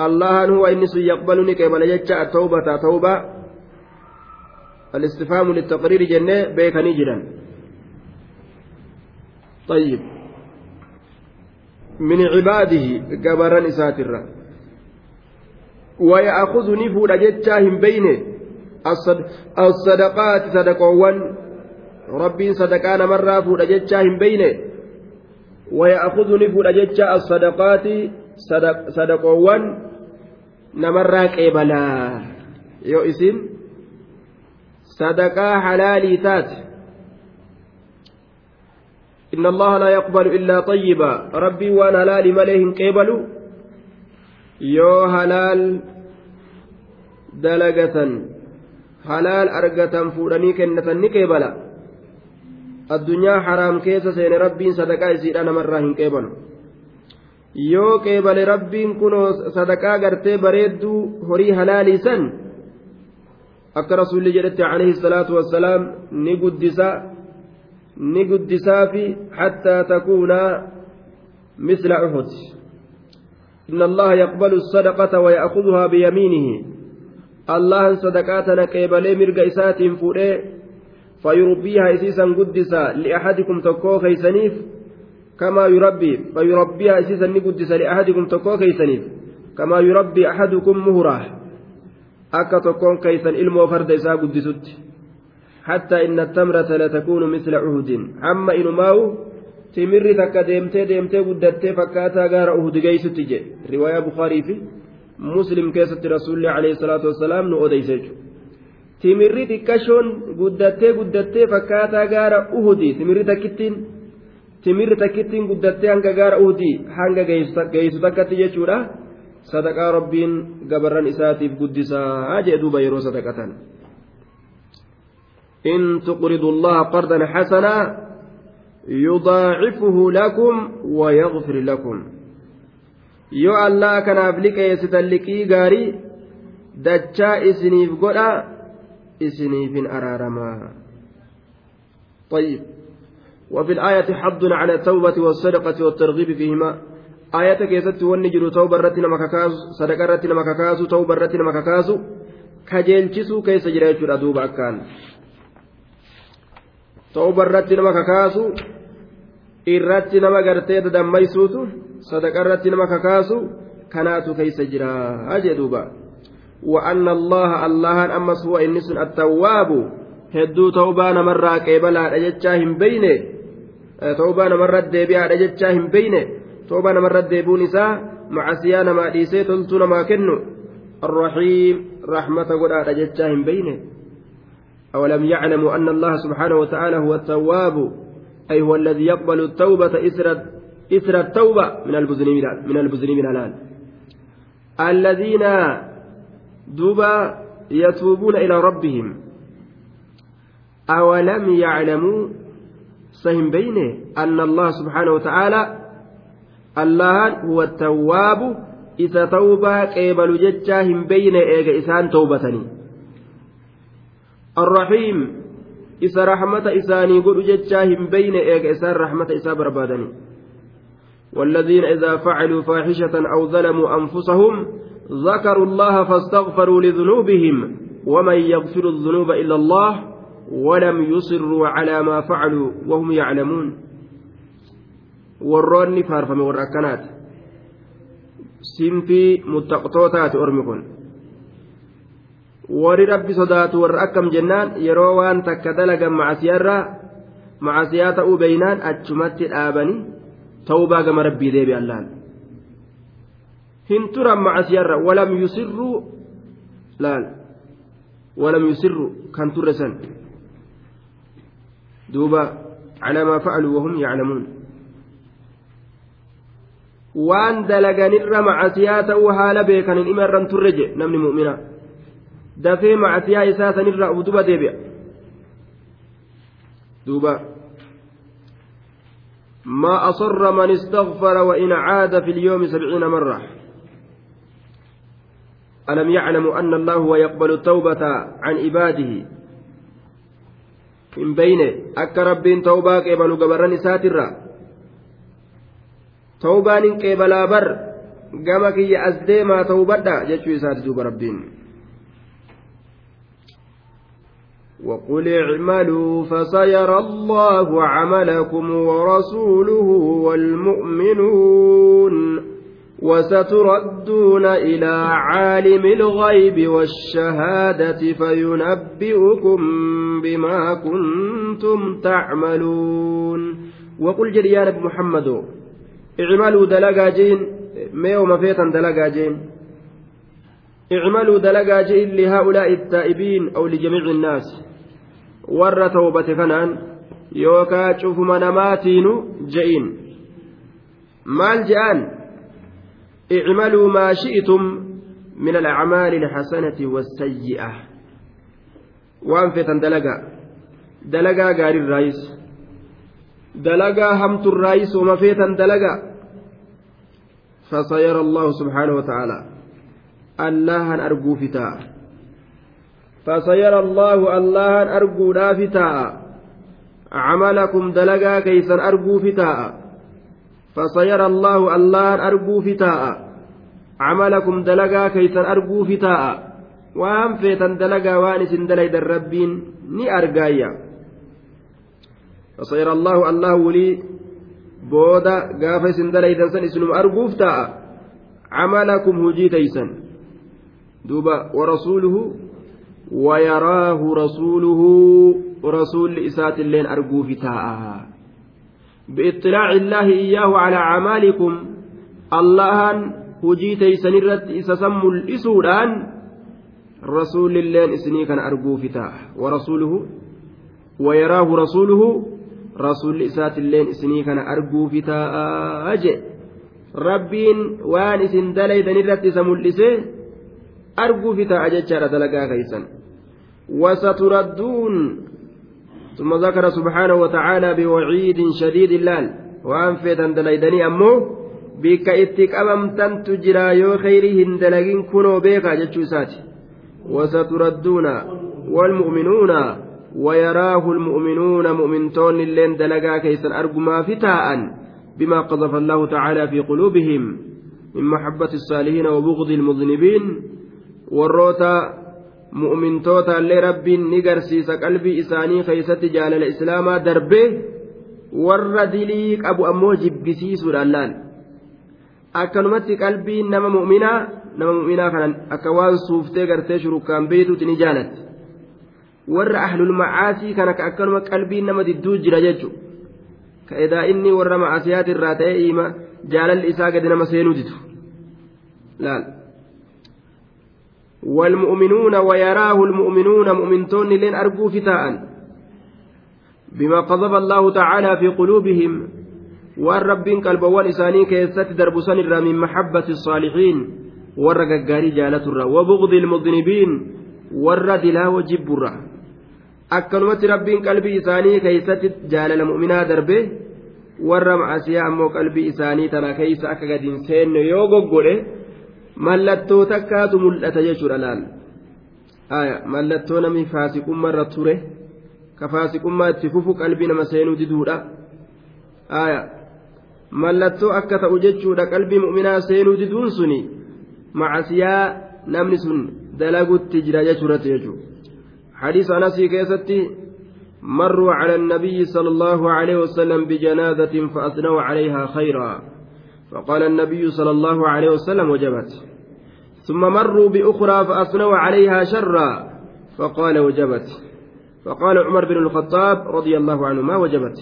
الله هو إنس يقبلني قبل يجا التوبة توبة. الاستفهام للتقرير جنة بيك نجرا. طيب. من عباده قبرا إساترا ويأخذ نفود جتاهم بينه. الصدقات صدقوان. ربي صدقان مرة فود جتاهم بينه. ويأخذ نفود جتا الصدقات صدق صدقوان. نمرة قبلا يو إسم. صدقا حلالي تات إن الله لا يقبل إلا طيبا. ربي وأنا هلال مليه قبل يو هلال دلقة. هلال أرقة فورني كنة نكبلا الدنيا حرام كيس سين ربي صدقا يسير أنا مرة قبل yoo qeebale rabbiin kunoo sadaqaa gartee bareedduu horii halaalii san akka rasuulli jedhetti alayhi salaatu wassalaam ni guddisaa ni guddisaafi hattaa takuunaa misla uhud إن الله يقبل الصدقة ويأخذها بيمينه الله صدقاتنا قبل مرق إسات فوره فيربيها إسيسا قدسا لأحدكم تكو خيسنيف كما يربي فيربيها إسيسا نقدس لأحدكم تكو كيسنيف كما يربي أحدكم مهراه أكا تكون كيسا إلمو فرد إسا قدست حتى إن التمرة لتكون مثل عهد أما إنماو timirri takka deemtee deemtee guddattee fakkaataa gaara uhudi geessutti je riwaayaa bukaarii fi muslim keessatti rasuulli alayhi salaatu wassalaam nu odeyse jechuudha timirri xiqqashoon guddattee guddattee fakkaataa gaara uhudi timirri takkittiin timirri takkittiin guddattee hanga gaara uhudii hanga geessu takkatti jechuudha sadaqaa rabbiin gabarran isaatiif guddisaa jee duuba yeroo sadaqatan in tuqridu allaha qardan hasanaa yudaacifuhu lakum wayagfir lakum yoo allah kanaaf liqeessitan liqii gaarii dachaa isiniif godha isiniifin araaramaa طيب وفي الآية حض على التوبة والصدقة والترغيب فيهما آية كيست ونجر توبة رتنا مكاكاس صدقة رتنا مكاكاس توبة رتنا مكاكاس كجلچسو كيس جريت أدوب أكان توبة رتنا مكاكاس irratti nama gartee dadammaysuutu sadaqa irratti nama kakaasu kanaatu keeysa jira jedhuuba وأن الله الله أمس هو إنس التواب hedduu ta'ubaa namarraa qeebalaadha jechaa hin beyne ta'ubaa namarra deebi'aadha jechaa hin beyne ta'ubaa namarra deebuun isaa macasiyaa namaa dhiisee toltuu namaa kennu الرحيم رحمة قد جتاه بينه أولم يعلموا أن الله سبحانه وتعالى هو التواب أي هو الذي يقبل التوبة إثر إثر التوبة من المذنبين من المذنبين الآن الذين دوبا يتوبون إلى ربهم. أولم يعلموا سهم بينه أن الله سبحانه وتعالى الله هو التواب إذا توبة قبل جتاهم بين إيجا إسان توبتني. الرحيم إذا رحمة إساني قل جتاهم بين إيجا إسان رحمة إسان بربادني والذين إذا فعلوا فاحشة أو ظلموا أنفسهم ذكروا الله فاستغفروا لذنوبهم ومن يغفر الذنوب إلا الله ولم يصروا على ما فعلوا وهم يعلمون. warra akkanaati sinfii muttaqtootaati ormi kun warri rabbi sodaatu warra akkam jennaan yeroo waan takka dalagan macasiyaarraa macasiyaa ta'uu beeynaan achumatti dhaabanii tawbaa gama rabbii deebi'an laal hin turan macasiyaarra walam yusirruu laal walam yusirru kan turre san duuba calaa maa facaluu wahum yaclamuun waan dalaganirra macasiyaa ta'uu haala beekan hin dhima irran turre je namni mu'mina dafee macasiyaa isaa sanirra uf duba deebi'a duuba ما أصر من استغفر وإن عاد في اليوم سبعين مرة ألم يعلموا أن الله هو يقبل التوبة عن عباده hin beyne akka rabbiin tawbaa qeebalu gabarran isaatirra tawbaan hin qeebalaa bar gama kiyya as deemaa tawbadha jechuu isaati duuba rabbiin وقل اعملوا فسيرى الله عملكم ورسوله والمؤمنون وستردون إلى عالم الغيب والشهادة فينبئكم بما كنتم تعملون. وقل جريان محمد اعملوا دلقا جين ميو مفيتا دلقا جين. اعملوا دلقا جين لهؤلاء التائبين أو لجميع الناس. ور توبة كنان يوكا شوف مناماتين جئين. مال جان اعملوا ما شئتم من الأعمال الحسنة والسيئة. وأنفتا دلقا. دلقا قال الرئيس. دلقا همت الرئيس ومفيتا دلقا. فسيرى الله سبحانه وتعالى. الله أرجو فتاة فسيرى الله الله أرجو لا فتاة عملكم دلقا كيسا أرجو فتاة فسيرى الله الله أرجو فتاء عملكم دلقا كيسا أرجو فتاء وأن فيتن دلقا وانس دليد الربين ني أرقايا فسيرى الله الله ولي بودا قافس دليد سن اسنم أرجو فتاء عملكم هجي تيسن دوبا ورسوله ويراه رسوله رسول إسات اللين أرجو فتاء بإطلاع الله إياه على أعمالكم اللهن hujii teeysan irratti isa san mul'isuudhaan rasuulilleen isinii kana arguufi ta'a warasuuluhu wayaraahu rasuuluhu rasuulli isaatilleen isinii kana arguufi ta'a je rabbiin waan isin dalaydan irratti isa mul'isee arguufi ta'a jechaadha dalagaa keeysan wasaturadduun ثم ذكر سبحانه وتعالى بوعيد شديد اللال وأن فيتن دليدني أمو بك إتك أممتن تجرى يو خيره دلقين كنوا بيكا جتشوسات وستردون والمؤمنون ويراه المؤمنون مؤمنتون اللين دلقا كيسا أرجما فتاء بما قذف الله تعالى في قلوبهم من محبة الصالحين وبغض المذنبين والروتا mu'mintoota illee rabbiin ni garsiisa qalbii isaanii keeysatti jaalala islaamaa darbee warra dilii qabu ammoo jibbisiisuudhaan laal akkanumatti qalbiin nama mu'minaa nama mu'minaa kanan akka waan suuftee gartee shurukkaan beeytuuti ni jaalatti warra ahlul macaasii kana ka akkanuma qalbiin nama didduu jira jechu ka edaa inni warra macaasiyaati irraa ta'ee iima jaalalli isaa gadi nama seenuu ditu laal والمؤمنون ويراه المؤمنون مؤمنتون لين أرجو فتاء. بما قذف الله تعالى في قلوبهم والرب قلبوان إساني كيست درب سنرا من محبة الصالحين ورق الجاري جالة الرا وبغض المذنبين ورد لا وجب الرا. أكلمت رب قلبي إساني كيست جال المؤمنات دربه ammoo qalbii isaanii tana keeysa akka gadi hin seenne yoo goggole mallattoo takkaatu mul'ata jechuudha laal mallattoo namni faasiqummaa irra ture ka faasiqummaa itti fufu qalbii nama seenuu diduudha mallattoo akka ta'u jechuudha qalbii mu'minaa seenuu diduun suni macasiyaa namni sun dalagutti jira jechuurratti jechuudha حديث أنس كيستي مروا على النبي صلى الله عليه وسلم بجنازة فأثنوا عليها خيرا فقال النبي صلى الله عليه وسلم وجبت. ثم مروا بأخرى فأثنوا عليها شرا فقال وجبت. فقال عمر بن الخطاب رضي الله عنه ما وجبت.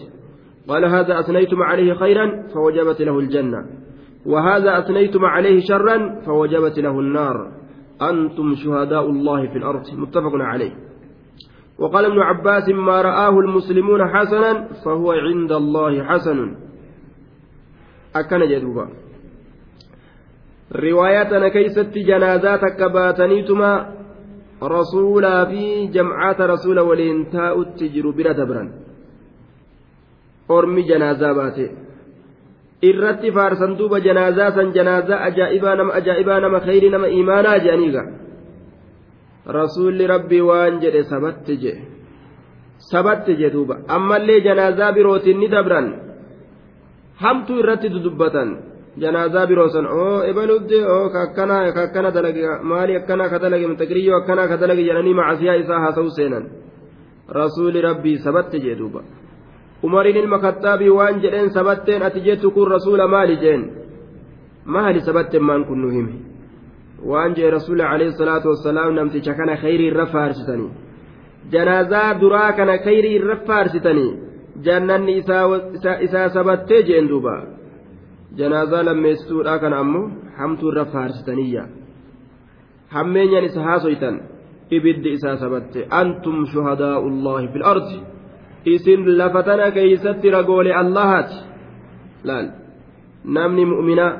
قال هذا أثنيتم عليه خيرا فوجبت له الجنة. وهذا أثنيتم عليه شرا فوجبت له النار. أنتم شهداء الله في الأرض. متفق عليه. وقال ابن عباس ما رآه المسلمون حسنا فهو عند الله حسن. akkana jedhuuba riwaayaa tana keeysatti janaazaa takka baataniituma rasuulaa fi jamcaata rasuula waliin taa'utti jiru bira dabran. Ormi janaazaa baate. Irratti faarsan duuba janaazaa san janaazaa ajaa'ibaa nama ajaa'ibaa nama khayrii nama imaanaa jedhaniiga rasuulli rabbii waan jedhe sabatti jedhe sabatti jedhe duuba. Ammallee janaazaa birootiin ni dabran. Hamtuu irratti dudubbatan janaazaa biroo san oo ebalutti oo akkana akkana dalage maali akkana ka dalage mutaqiriyyoo akkana ka dalage jedhanii macasiyaa isaa haasa'u seenan rasuuli rabbii sabatte jee duuba umariin ilma kattaabii waan jedheen sabatteen ati jettu kun rasuula maali jeen maali sabatteen maan kun nu hime waan jee rasuula alayhi salaatu wassalaam namticha kana khayrii irra faarsitanii janaazaa duraa kana khayrii irra faarsitanii jannanni isaa sabattee jeen duuba janaazaa lammeessituudha kana ammoo hamtuu irra faarsitaniyya hammeenyaan isa haasoytan ibiddi isaa sabatte antum shuhadaa'u llaahi fi lardi isin lafa tana keeysatti ragoole allahaati laal namni mu'minaa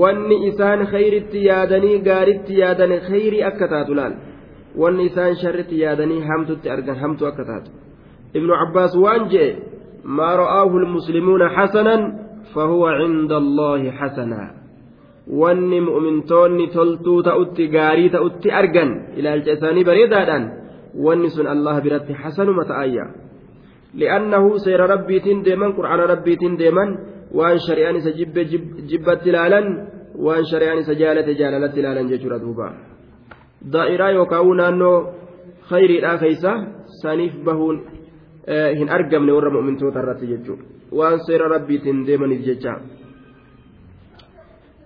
wanni isaan khayritti yaadanii gaaritti yaadan khayrii akka taatu laal wanni isaan sharritti yaadanii hamtutti argan hamtu akka taatu cabbaas waan je'e maa ra'aahu lmuslimuuna hasanan fahuwa cinda allaahi hasanaa wanni mu'mintoonni toltuu ta'utti gaarii ta'utti argan ilaalcha isaanii bareedaadhaan wanni sun allah biratti hasanuma ta'ayya li'annahu seera rabbiitiin deeman qur'aana rabbiitiin deeman waan shari'aan isa jibbe jibbatti ilaalan waan shari'aan isa jaalate jaalalatti ilaalan jechuudha duuba daa'iraa yookaan naannoo khayriidhaa keeysa saniif bahuun hin argamne warra mu'mintoota irratti jechuudha waan seera rabbiitiin deemaniif jecha.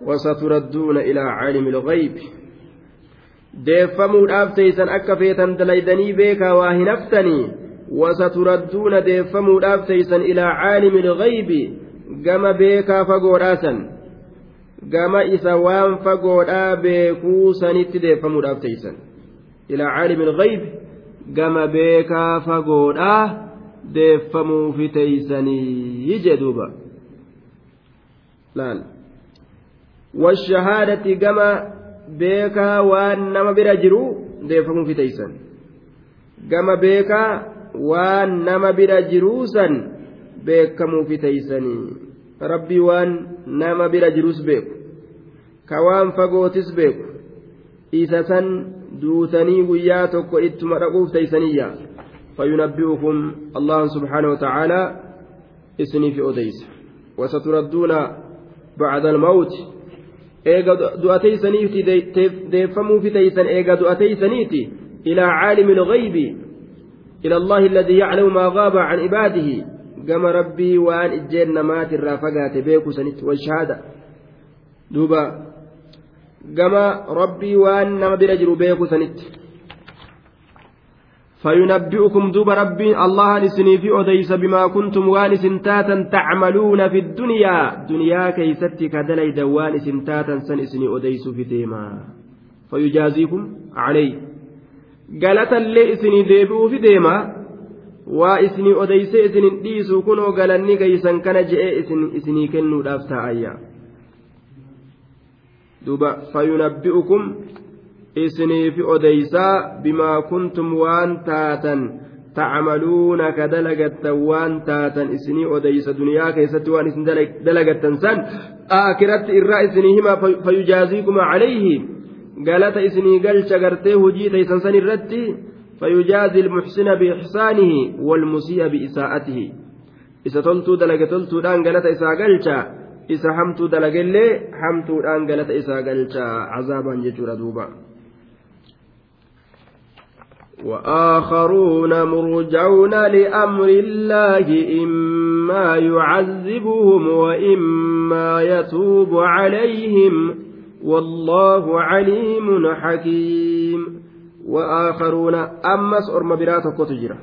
وستردون إلى عالم الغيب deeffamuudhaaf teeysan akka feetan dalaydanii beekaa waa hin haftanii wasaturadduuna deeffamuudhaaf teeysan ilaa caalimi ilgaybi gama beekaa fagoodhaasan gama isa waan fagoodhaa beekuu sanitti deeffamuudhaaf teeysan ilaa caalimi ilgaybi gama beekaa fagoodhaa deeffamuufi teeysanii jee duuba. Laal. Washahaadati gama beekaa waan nama bira jiru deeffamuufi teeysan. Gama beekaa waan nama bira jiruusan beekamuufi teeysanii. Rabbii waan nama bira jiruus beeku. Ka waan fagootis beeku. Isa san duutanii guyyaa tokko ittuma dhaquuf teeysaniyya فينبئكم الله سبحانه وتعالى اسني في أديس وستردون بعد الموت eega du'ateeysaniiti deeffamuufi teeysan eega du'ateeysaniiti ilaa caalimi lgaybi ila allahi alladii yaclamu maa gaaba can cibaadihi gama rabbii waan ijjeen namaatirraa fagaate beeku sanitti walshahaada duuba gama rabbii waan nama bira jiru beeku sanitti فينبئكم دوب ربي الله نسني في أديس بما كنتم وانس تاتا تعملون في الدنيا. دنيا كيستي كدلي دوان سنتاتا سن اسني أديس في ديما فيجازيكم عليه قالت اللي إسني ديبو في ديما واسني أديس إسني ديسو كنو قالني كيسن كان جئ إسني كنو دافتا أيا. Isiniifi odeysaa bimaa kuntum waan taatan tacmaluuna ka dalagattan waan taatan isinii odeysa duniyaa keessatti waan isin dalagattan san aakiratti irraa isinii hima fayujaaziikuma calayhi galata isinii galcha gartee hujii taysan san irratti فيجازي المحسن بإحسانه والمسيء بإساءته إذا تلتو دلق تلتو دان قالت إسا قلتا إسا حمتو دلق اللي حمتو دان قالت إسا قلتا عذابا جتر دوبا وآخرون مرجون لأمر الله إما يعذبهم وإما يتوب عليهم. والله عليم حكيم. وآخرون أمس أرم براتك تجرى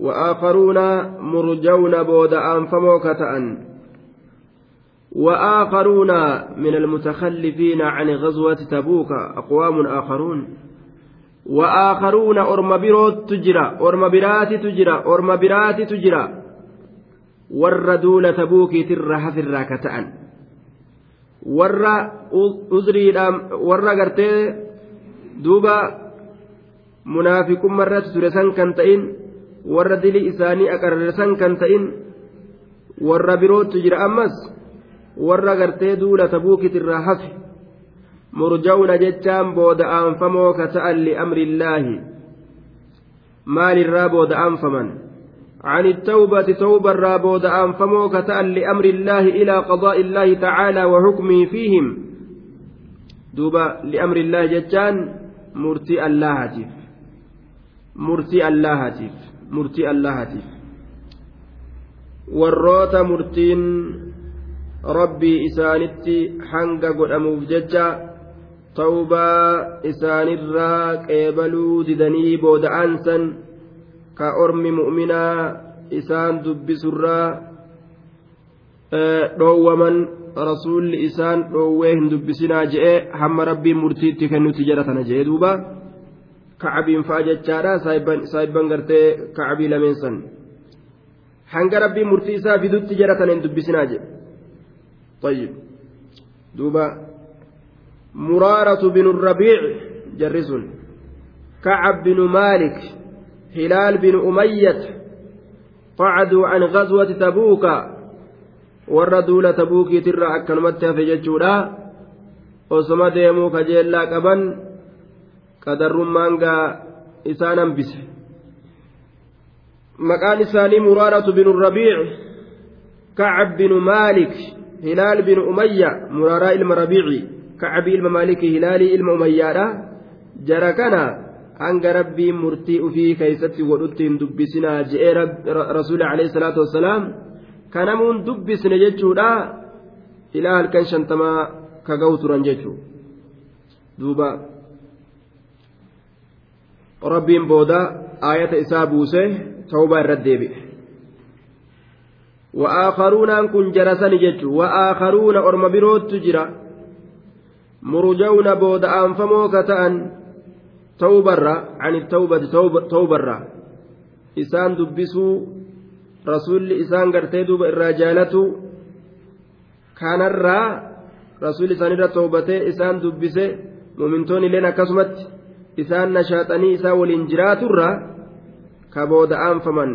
وآخرون مرجون بود أنفموك تأن وآخرون من المتخلفين عن غزوة تبوك أقوام آخرون. وآخرون أرم بروت تجرى أرم براتي تجرى أرم براتي تجرى. ور دول تبوكي ترى هفر كتأن. ور أزري ور قرتي دوبا منافق مرة ترسان كان تئن ور دلي إساني أكررسان كان تئن ور بروت تجرى أمس ور قرتي دول تبوكي ترى هفر jechaan booda aanfamoo ka ta'an li'amri illaahi maalirraa booda aanfaman عن التوبة توبة رابود أنفمو كتأن لأمر الله إلى قضاء الله تعالى وحكمه فيهم دوبا لأمر الله جتان مرتي الله murtii allaahatiif murtii allaahatiif warroota murtiin rabbii isaanitti hanga godhamuuf jecha tawbaa isaanirraa qeebaluu didanii booda'aansan ka ormi mu'minaa isaan dubbisurraa dhoowwaman rasuulli isaan dhoowwee hin dubbisinaa je'e hamma rabbiin murtiitti kennutti jedha tana je'e duuba kacabiin fa'a jechaadha saayibban gartee kacabii lameen san hanga rabbiin murtii isaa fidutti jedha tana hin dubbisinaa jedhe طيب مرارة بن الربيع جرس كعب بن مالك هلال بن أمية قعدوا عن غزوة تبوك duula tabuukiitirra akkanumatti hafe jechuudha osoma deemuu kajeellaa qaban qadarrummaan gaa isaan hambise maqaan isaanii muraaratu binu rabiic kacab binu maalik hilaal binu umayya muraaraa ilma rabiici umayyaadha jara kana hanga rabbiin murtii ufii keeysatti godhutti hin dubbisinaa je'ee rasuuli alayhi salaatu wassalaam kanamuun dubbisne jechuudha ilaa halkan shantamaa ka ga'u turan jechuudha duuba rabbiin booda aayata isaa buuse tawbaa irra deebi'e wa'aakaruunaan kun jarasani jechuudha wa'aakaruuna orma birootu jira murujawna booda aanfamoo ka ta'an tawbarra ani tawbati tawbarra isaan dubbisuu rasuulli isaan gartee duuba irraa jaalatu kanarraa rasuulli isaanirra toobatee isaan dubbise mumintoonni illeen akkasumatti isaan nashaaxanii isaa waliin jiraaturra ka booda aanfaman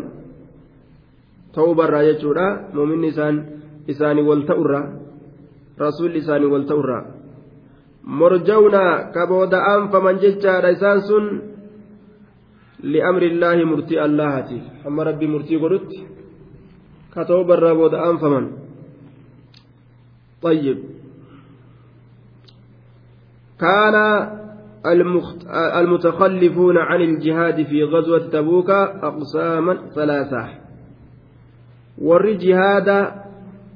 ta'uu barraa jechuudha muminni isaan isaanii wal ta'urra rasuulli isaanii wal ta'urra morjawna ka booda aanfaman jechaadha isaan sun li'amri illaahi murtii allaahatiif amma rabbii murtii godhutti كتوب الرابود أنفمن طيب كان المتخلفون عن الجهاد في غزوة تبوك أقساما ثلاثة ور جهاد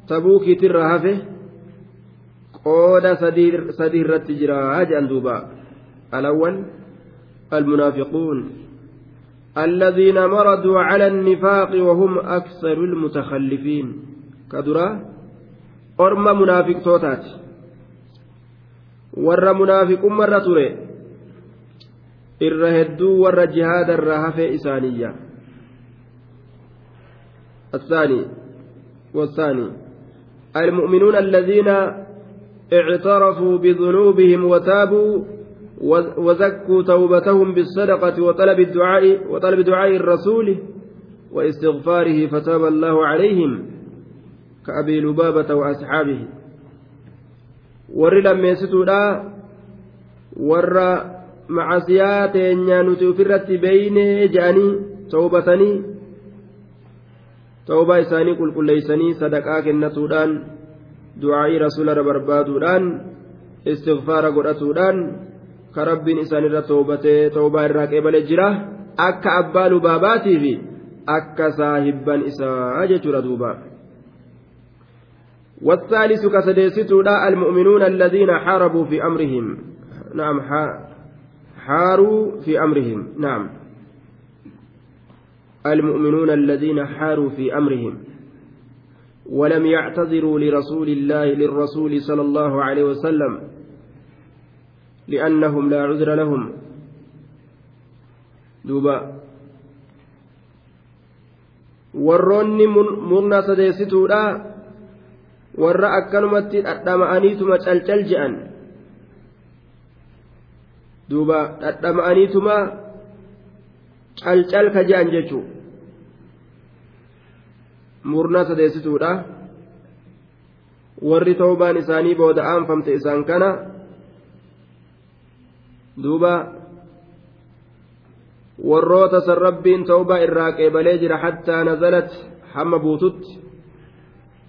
تبوك ترهفه قود سدير سدير التجرى أندوبا الأول المنافقون الذين مردوا على النفاق وهم أكثر المتخلفين كدرا أرم منافق توتات ور منافق مرة تري الرهدو ور جهاد الرهفة إسانية الثاني والثاني المؤمنون الذين اعترفوا بذنوبهم وتابوا وزكوا توبتهم بالصدقة وطلب الدعاء وطلب دعاء الرسول واستغفاره فتاب الله عليهم كأبي لبابة وأصحابه warri lammeessituudha warra macasiyaa teenyaa nuti ofirratti beeynee je'anii tawbatanii tawbaa isaanii qulqulleeysanii sadaqaa kennatuudhaan du'aa'ii rasuulara barbaaduudhaan istigfaara godhatuudhaan ka rabbiin isaanirra toobatee toobaa irraa qeebale jira akka abbaa lubaabaatii fi akka saahibban isaa jechuudha duuba والثالث كسديستودا المؤمنون الذين حاربوا في أمرهم نعم حاروا في أمرهم نعم المؤمنون الذين حاروا في أمرهم ولم يعتذروا لرسول الله للرسول صلى الله عليه وسلم لأنهم لا عذر لهم دوبا warroonni murna sadeessituudha warra akkanumatti dhadhama'aniituma calcal je'an duuba dhadhama'aniituma calcal ka je'an jechuu murna sadeessituudha warri toobaan isaanii booda aanfamte isaan kana duuba warroota san rabbiin tawbaa irraa qeebalee jira hattaa nazalat hamma buututti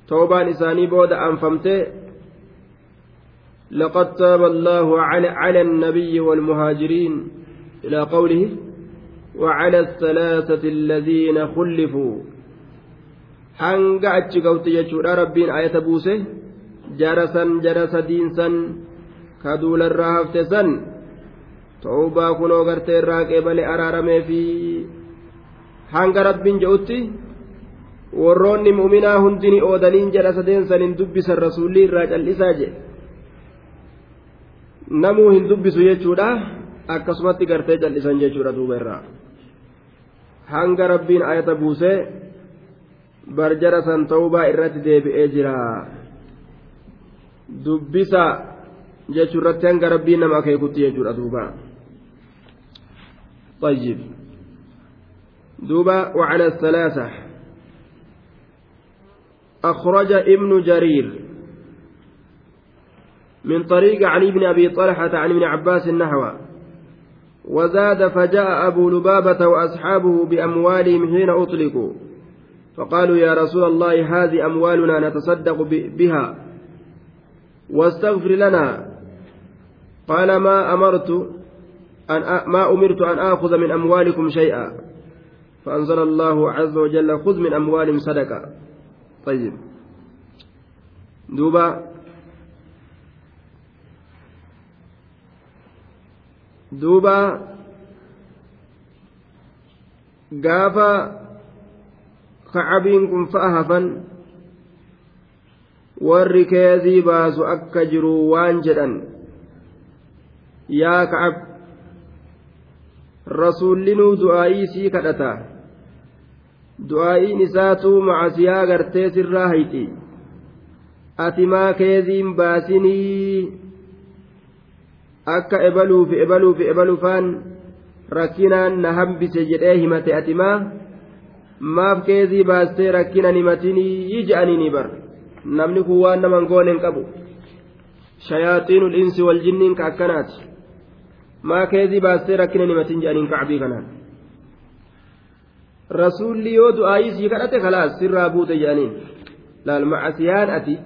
توبان إساني بود أنفمته لقد تاب الله على, على النبي والمهاجرين إلى قوله وعلى الثلاثة الذين خلفوا hanga achi ga'utti jechuudha rabbiin ayata buuse. Jarasan jarasa diinsan ka duularraa hafte san ta'uubaa kunoo gartee irraa qeebale araaramee fi hanga rabbiin je'utti warroonni mu'minaa hundini oodaniin jedha sadeensan hin dubbisan rasuulli irraa cal'isaa jedhe namuu hin dubbisu jechuudha akkasumatti gartee cal'isan jechuudha duuba irraa. Hanga rabbiin ayata buusee barjara san ta'uubaa irratti deebi'ee jira. Dubbisa jechuu irratti hanga rabbiin nama akeekutti jechuudha duuba. طيب دوبا وعلى الثلاثة أخرج ابن جرير من طريق علي بن أبي طلحة عن ابن عباس النحو وزاد فجاء أبو لبابة وأصحابه بأموالهم حين أطلقوا فقالوا يا رسول الله هذه أموالنا نتصدق بها. واستغفر لنا. قال ما أمرت أن ما أمرت أن آخذ من أموالكم شيئا. فأنزل الله عز وجل خذ من أموالهم صدقة. طيب. دوبا. دوبا. gaafa hafan warri keezii baasu akka jiru waan jedhan yaa kacab rasuullinuu du'aa'ii sii kadhata du'aa'iin isaatuu macasiyaa gartee sirraa hayti ati maa keeziin baasinii akka ebaluufi ebaluufi ebalufaan rakkinaan na hambise jedhee himate ati maa maaf keezii baastee rakkinan himatinii je'anii bar namni kun waan naman goone hin qabu. Shayaaxiinul insi wal jinniin ka akkanaati. Maa keezii baastee rakkinan himatin je'aniin kacbii kanaan. Rasuulli yoo du'aayii sii kadhate kalaas sirraa buute je'aniin. Laal macasiyaan ati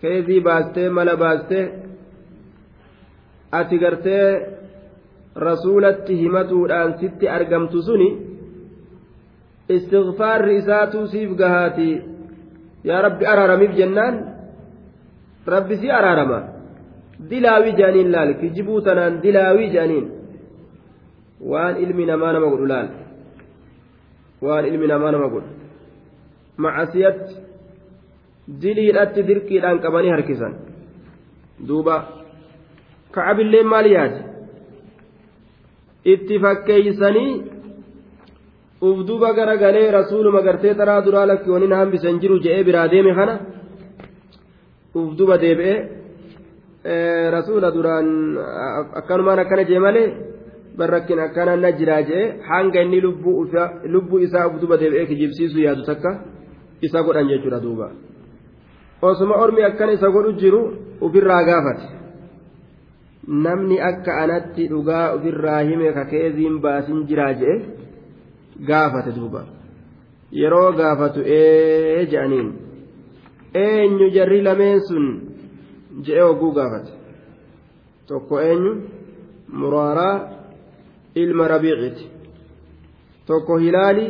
keezii baastee mala baastee ati gartee rasuulatti himatuudhaan sitti argamtu suni istighfaarri isaatuu siif gahaati. Yaa rabbi araaramiif jennaan? Rabbi si araarama. Dilaawii jedhaniin laal kijibuu tanaan dilaawii jedhaniin waan ilmi namaa nama godhu laal waan ilmi namaa nama godhu. Macasiyatti diliidhatti dirqiidhaan qabanii harkisan. Duuba. Kacabillee maal yaade itti ufduba gara galee rasuuluma gartee taraa duraa lakki wani na hambisan jiru je'ee biraa deeme kana ufduba deebi'ee rasuula duraan akkanumaan akkana jee malee barrakkin akkana na jiraa je'ee hanga inni lubbuu isaa ufduba deebi'ee kijibsiisu yaadu takka isa godhan jechuudha duuba. Osuma ormi akkana isa godhu jiru ufirraa gaafate. Namni akka anatti dhugaa ofirraa hime ka keeziin baasin jiraa je'e gaafate duuba yeroo gaafatu ee je'aniin eenyu jarri lameen sun je'e hogguu gaafate tokko eenyu muraaraa ilma rabiiciti tokko hilaali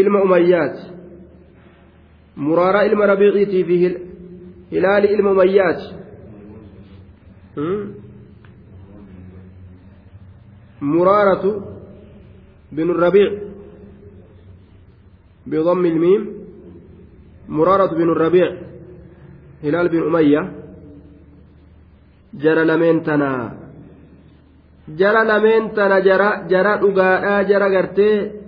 ilma umayyaati muraaraa ilma rabiiciitii fi hilaali ilma umayyaati مرارة بن الربيع بضم الميم مرارة بن الربيع هلال بن أمية جرى لمن تنا جرى لمن تنا جرى جرى أقاء جرى قرتي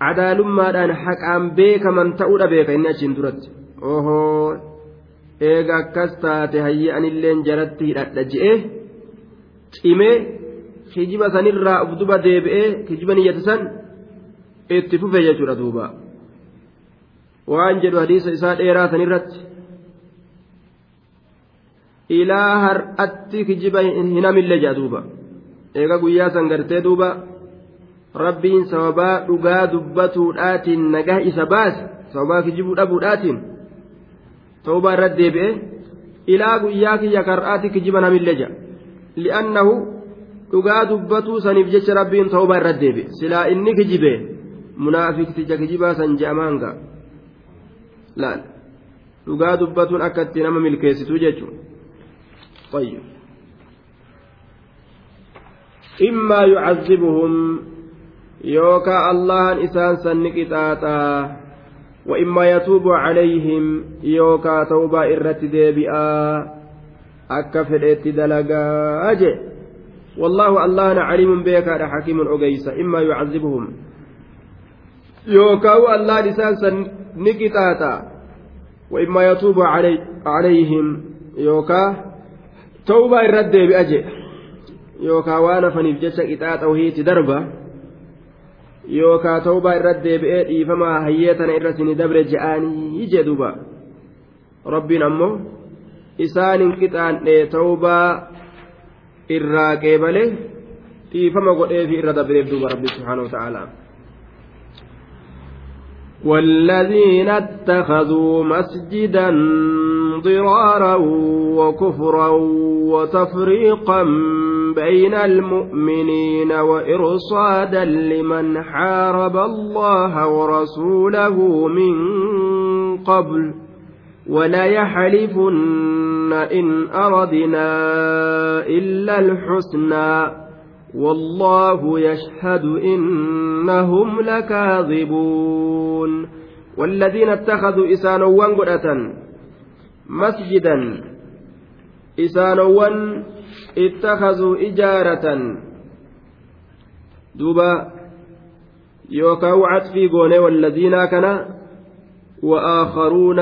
cadaalummaadhaan haqaan beekaman ta'uudha beeka inni achiin duratti ohoo eega akkas taate hayyi anilleen jaratti hidhadha je'ee cimee kijiba sanirraa of duba deebi'ee kijiba niyyate san itti fufe jechuudha duuba. Waan jedhu hadiisa isaa dheeraa sanirratti. Ilaa har'atti kijiba hin hamille jedha duuba. Eega guyyaa san gartee duuba rabbiin sababaa dhugaa dubbatuudhaatiin nagaa isa baase sababaa kijibuu dhabuudhaatiin toobaa irratti deebi'ee ilaa guyyaa kiyya kar'aatti kijiba namille jedha li'annahu dhugaa dubbatuu saniif jecha rabbiin tawbaa irra deebi silaa inni kijibe munaafiqticha kijibaa san je'amaan ga'a laal dhugaa dubbatuun akka itti nama milkeessitu jechuudha طيب إما يعذبهم يوكا الله إسان سنك تاتا وإما يتوب عليهم يوكا توبا إرت ديبئا أكفر دلقا أجي والله الله عليم بك حكيم أجيس إما يعذبهم يوكا الله إسان سنك تاتا وإما يتوب علي عليهم يوكا توبا إرت ديبئا أجي yookaan waan hafaniif jecha qixaaxa wahiitti darba yookaan ta'ubaa irratti deebi'ee dhiifamaa hayyee tana irra sini dabre je'anii jedhuba rabbiin ammoo isaanin qixaan'ee ta'ubaa irraa qeebale dhiifama godheefi irra dabreef duuba rabbi subhaanahu ta'aalaa. والذين اتخذوا مسجدا ضرارا وكفرا وتفريقا بين المؤمنين وإرصادا لمن حارب الله ورسوله من قبل ولا يحلفن إن أردنا إلا الحسنى والله يشهد إنهم لكاذبون والذين اتخذوا إسانوان قرأة مسجدا إسانوان اتخذوا إجارة دوبا يوكاو عطفي قوني والذين كان وآخرون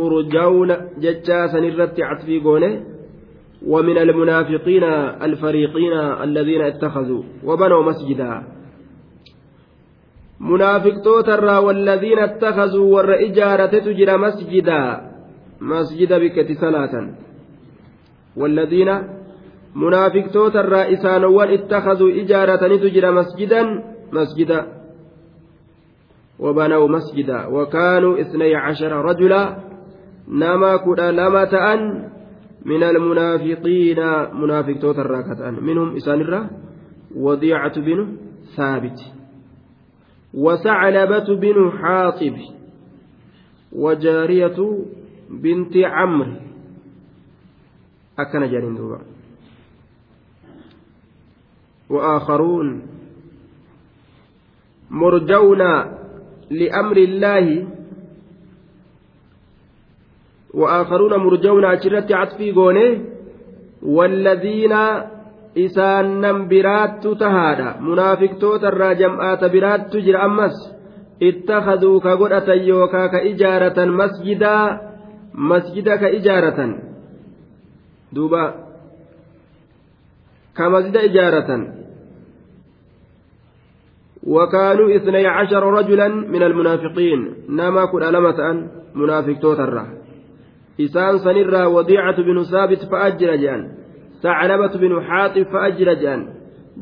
مرجون ججاسا الرت عطفي قوني ومن المنافقين الفريقين الذين اتخذوا وبنوا مسجدا. منافق توتر والذين اتخذوا ور إجارة تجرى مسجدا مسجد بكة صلاة. والذين منافق توتر إسانوان اتخذوا إجارة تجرى مسجدا مسجدا وبنوا مسجدا. وكانوا اثني عشر رجلا نما كنا لما تأن من المنافقين منافق توتر راكتان منهم إسان وضيعة بن ثابت وثعلبة بن حاطب وجارية بنت عمرو أكن جارين دوبا وآخرون مرجون لأمر الله وآخرون مرجون أشرت عطفي قونه والذين إسان برات تهادا. منافق توتر جمعات برات تجر أمس. اتخذوا كقرأة يوكا كإجارة مسجدا مسجدا كإجارة. دوبا. كمسجد إجارة. وكانوا إثني عشر رجلا من المنافقين. نما كن ألمة منافق توتر isaan sanirraa wadiicatu binu saabit fa'ajjira jedhan saclabatu binu xaaxib fa'ajjira jedhan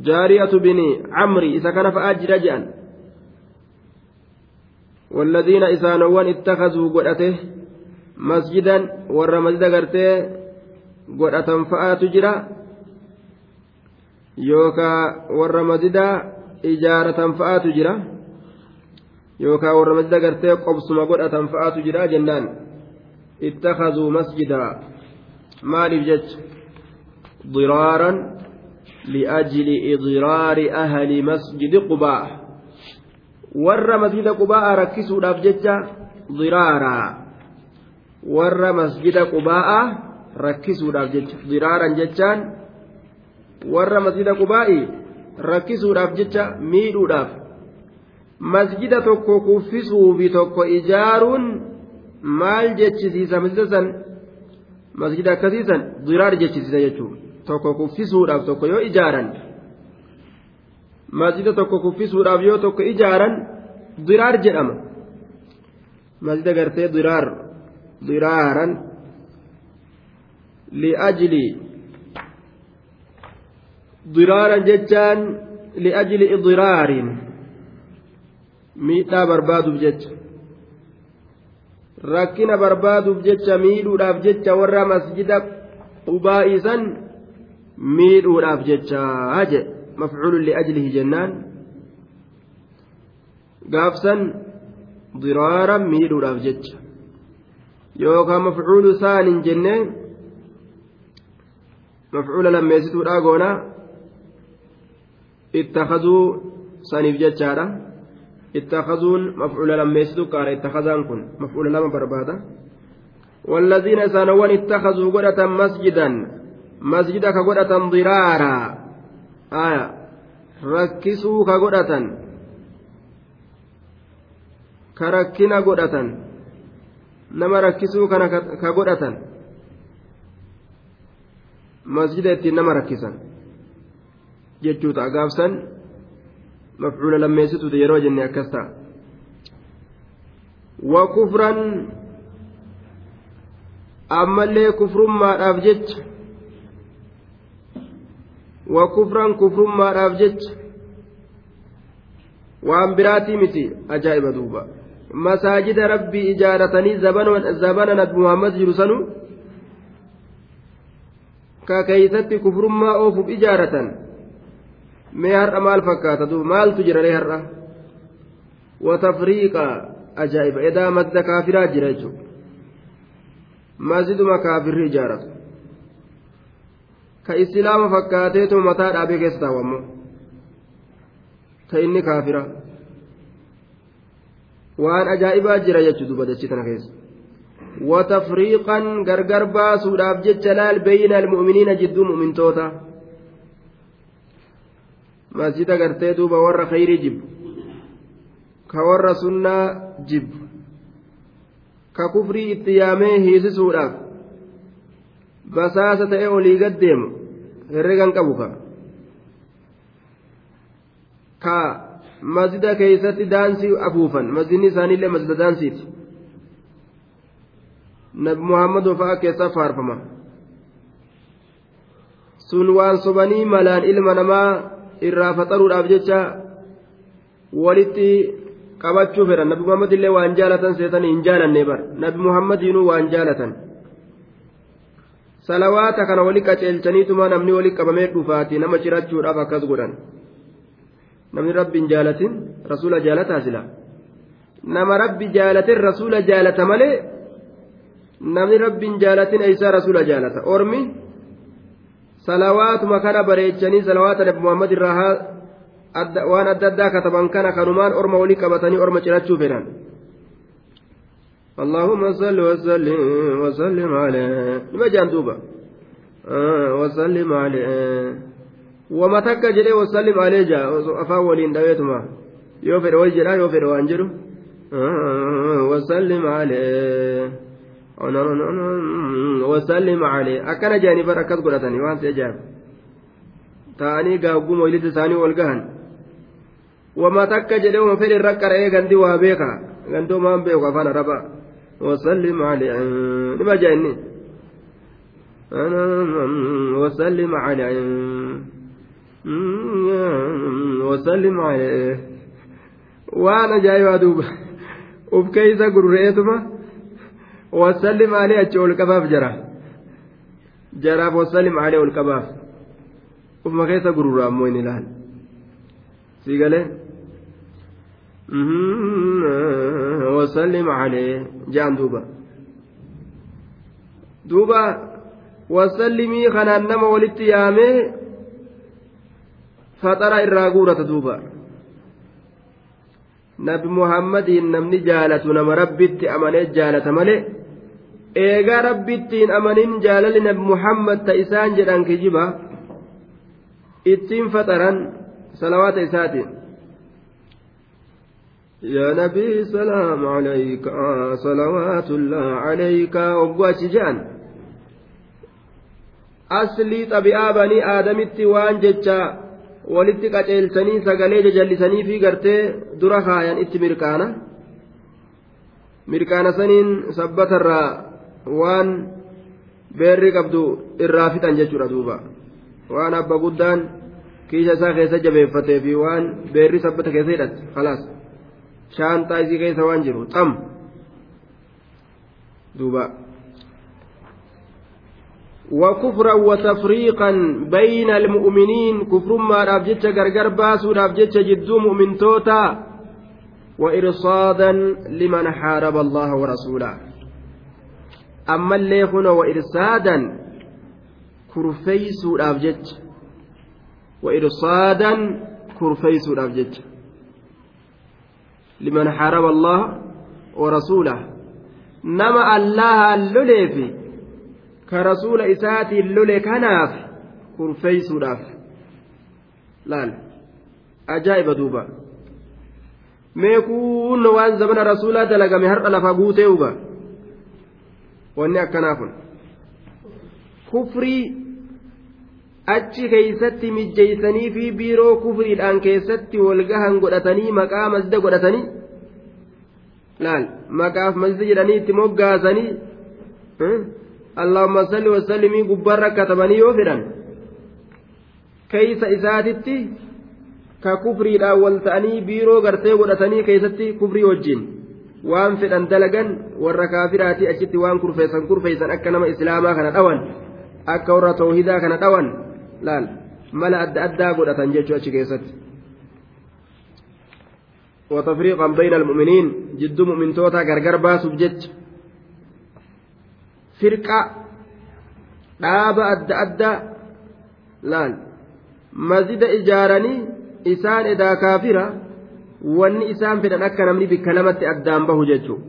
jaariyatu bini camri isa kana fa'ajjira jedhan والذين إسانوان اتخذوا قدته مسجدا ور مسجد قرتي قدة فآت جرا يوكا مسجد إجارة فآت جرا يوكا ور مسجد قرتي قبصم قدة فآت جرا جنان اتخذوا مسجدا. مالف جج. ضرارا لأجل إضرار أهل مسجد قباء. ور مسجد قباء ركسوا الأفجج ضرارا. ور مسجد قباء ركسوا الأفجج ضرارا ججان. ور مسجد قباء ركسوا الأفجج ميلوا الأف مسجد kuffisuu fi tokko ijaaruun maal jechisiisa masjida san masjida akkasii san diraar jechisiisa jechuudha tokko kuffisuudhaaf tokko yoo ijaaran masjida tokko kuffisuudhaaf yoo tokko ijaaran diraar jedhama masjida gartee diraar diraaran li'ajli diraaran jechaan li'ajli idiraarin miidhaa barbaaduuf jecha rakkina barbaaduuf jecha miidhuudhaaf jecha warra masjida qubaa'isan miidhuudhaaf jechaa jedhe mafcuulun li'ajlihi jennaan. Gaafsan diraaran miidhuudhaaf jecha. Yookaan mafcuulu saanin jennee mafcuula lammeessituudhaa goonaa ittakazuu saniif jechaadha ittakazuun mafcuula lammeessitu qaara ittakazaan kun mafcuula lama barbaada والذين سانوان اتخذوا قدة مسجدا. مسجدا كقدة ضرارا. آية. ركسوا كقدة. كركنا قدة. نما ركسوا كقدة. مسجدا نما ركسا. jechuudha gaafsan mafcuula lammeessituuti yeroo jenne akkas ta'a. Wa kufran ammallee kufrummaadhaaf jecha. Wa kufran kufrummaadhaaf jecha. Waan biraatii miti ajaa'iba duuba. Masaajida rabbii ijaaratanii zabana nabi muhammad jiru sanu ka keeysatti kufrummaa oofuuf ijaaratan mee har'a maal fakkaata duuba maaltu jira ree har'a? Watafriiqa ajaa'iba. Edaa madda kaafiraa jira jechuudha. Masjiduma kaafirri ijaaratu. Ka islaama fakkaateetu mataa dhaabee keessa taawwammoo ka inni kaafira. Waan ajaa'ibaa jira jechuudha duuba dachii tana keessa. Watafriiqan gargar baasuudhaaf jecha laal beeyina almu'miniina jidduu mu'mintoota masjida gartee duuba warra khayrii jibbu ka warra sunnaa jibbu ka kufrii itti yaamee hiisisuudhaaf basaasa ta'e olii gad deemu herregan qabu ka ka masjida keeysatti daansii afuufan masjidni isaaniillee masjida daansiiti nabi muhammadoo fa'a keessaa faarfama sun waan sobanii malaan ilma namaa irraa faxaruudhaaf jecha walitti qabachuu fedhan nabi muhammad illee waan jaalatan seetanii hin jaalanne bar nabi muhammadiinuu waan jaalatan salawaata kana wali qaceelchaniituma namni wali qabamee dhufaati nama cirachuudhaaf akkas godhan namni rabbi hin jaalatin rasuula jaalataa nama rabbi jaalatin rasuula jaalata malee namni rabbi hin jaalatin eeysaa rasuula jaalata ormi salawaatuma kana bareechanii salawaata nabi muhammad irraa waan adda addaa kataban kana kanumaan orma walii qabatanii orma cirachuu fedhan اللهم صل وسلم وسلم عليه لما جان دوبا آه وسلم عليه وما تك جري وسلم عليه جاء أفاولين دويتما يوفر وجرا يوفر وانجرو آه وسلم عليه وسلم عليه أكن جاني بركات قراتني وان سيجاب تاني قاقوم ولد ثاني والقهن وما تك جري وما فر الركر إيه غندي وابيكا غندو ما بيكا فانا ربا وسلم عليه لما جاني وسلم عليه وسلم عليه وسلم عليه أتشو الكباب جرى. جرى وسلم عليه الكباب وما كيسة قرورا موين الآن سيقاله؟ وسلم عليه. جان دوبا. دوبا وسلمي خنان نما ولدت يامي. فطر الراغورة دوبا. nabi muhammadiin namni jaalatu nama rabbitti amanee jaalata malee eegaa rabbittiin amanin jaalalli nabi muhammad ta isaan jedhan kijiba ittiin faxaran salawaata isaatiin يا نبي سلام عليك صلوات الله عليك وقوات جان أصلي طبيعة بني آدم وان جتشا walitti qaceelchanii sagalee jajallisanii fi gartee dura kaayan itti mirkaana mirkaana saniin sabbatarraa waan beerri qabdu irraa fixan jechuudha duuba waan abba guddaan kiisha isaa keessa jabeeffatee fi waan beerri sabbata keessa hidhatte khalaas shaantaa isii keessa waan jiru xam duuba وكفرا وتفريقا بين المؤمنين كفر ما رابجتش غرغر باسو رابجتش جدو مؤمن توتا وإرصادا لمن حارب الله ورسوله أما اللي هنا وإرصادا كرفيسو رابجتش وإرصادا كرفيسو رابجتش لمن حارب الله ورسوله نما الله اللوليفي ka rasuula isaatiin lole kanaaf kurfeeysuudhaaf laal ajaa'iba duuba mee kunno waan zabana rasuulaa dalagame har'a lafa guutee uga wanni akkanaa kun. Kufrii achi keeysatti mijjeeysanii fi biiroo kufriidhaan keessatti walgahan godhatanii maqaa masjida godhatanii? Laal maqaaf masjida jedhanii itti moggaasanii? Allahumma salli wasallimii gubbaarra katabanii yoo fedhan? Keeysa isaatitti ka kufriidhaan wal ta'anii biiroo gartee godhatanii keessatti kufrii wajjin waan fedhan dalagan warra kaafiraatii achitti waan kurfeessan kurfeessan akka nama islaamaa kana dhawan akka warra toohidaa kana dhawan laal mala adda addaa godhatan jechuu achi keessatti. وتفريقا بين المؤمنين جد مؤمن توتا غرغر باسوف جج firqa dhaaba adda addaa laal mazida ijaaranii isaan edaa kaafira wanni isaan fedhan akka namni bikka lamatti addaan bahu jechuudha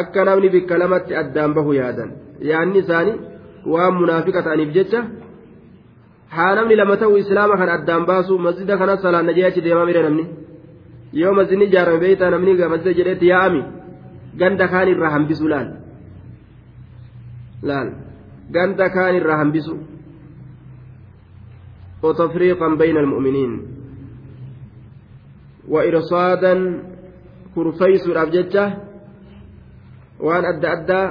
akka namni bikka lamatti addaan bahu yaadan yaanni isaanii waan munaafiqa ta'aniif jecha haa namni lama ta'u islaama kana addaan baasu masjida kana salaan najee achi deemaa mire namni yoo masjidni ijaarame beeytaa namni masjida jedheetti yaa'ami ganda kaan irraa hambisuu laal. laal ganda kaan irraa hambisu وتفريقا بين المؤمنين وإرصادا كرفيس الأبججة وأن أدى أدى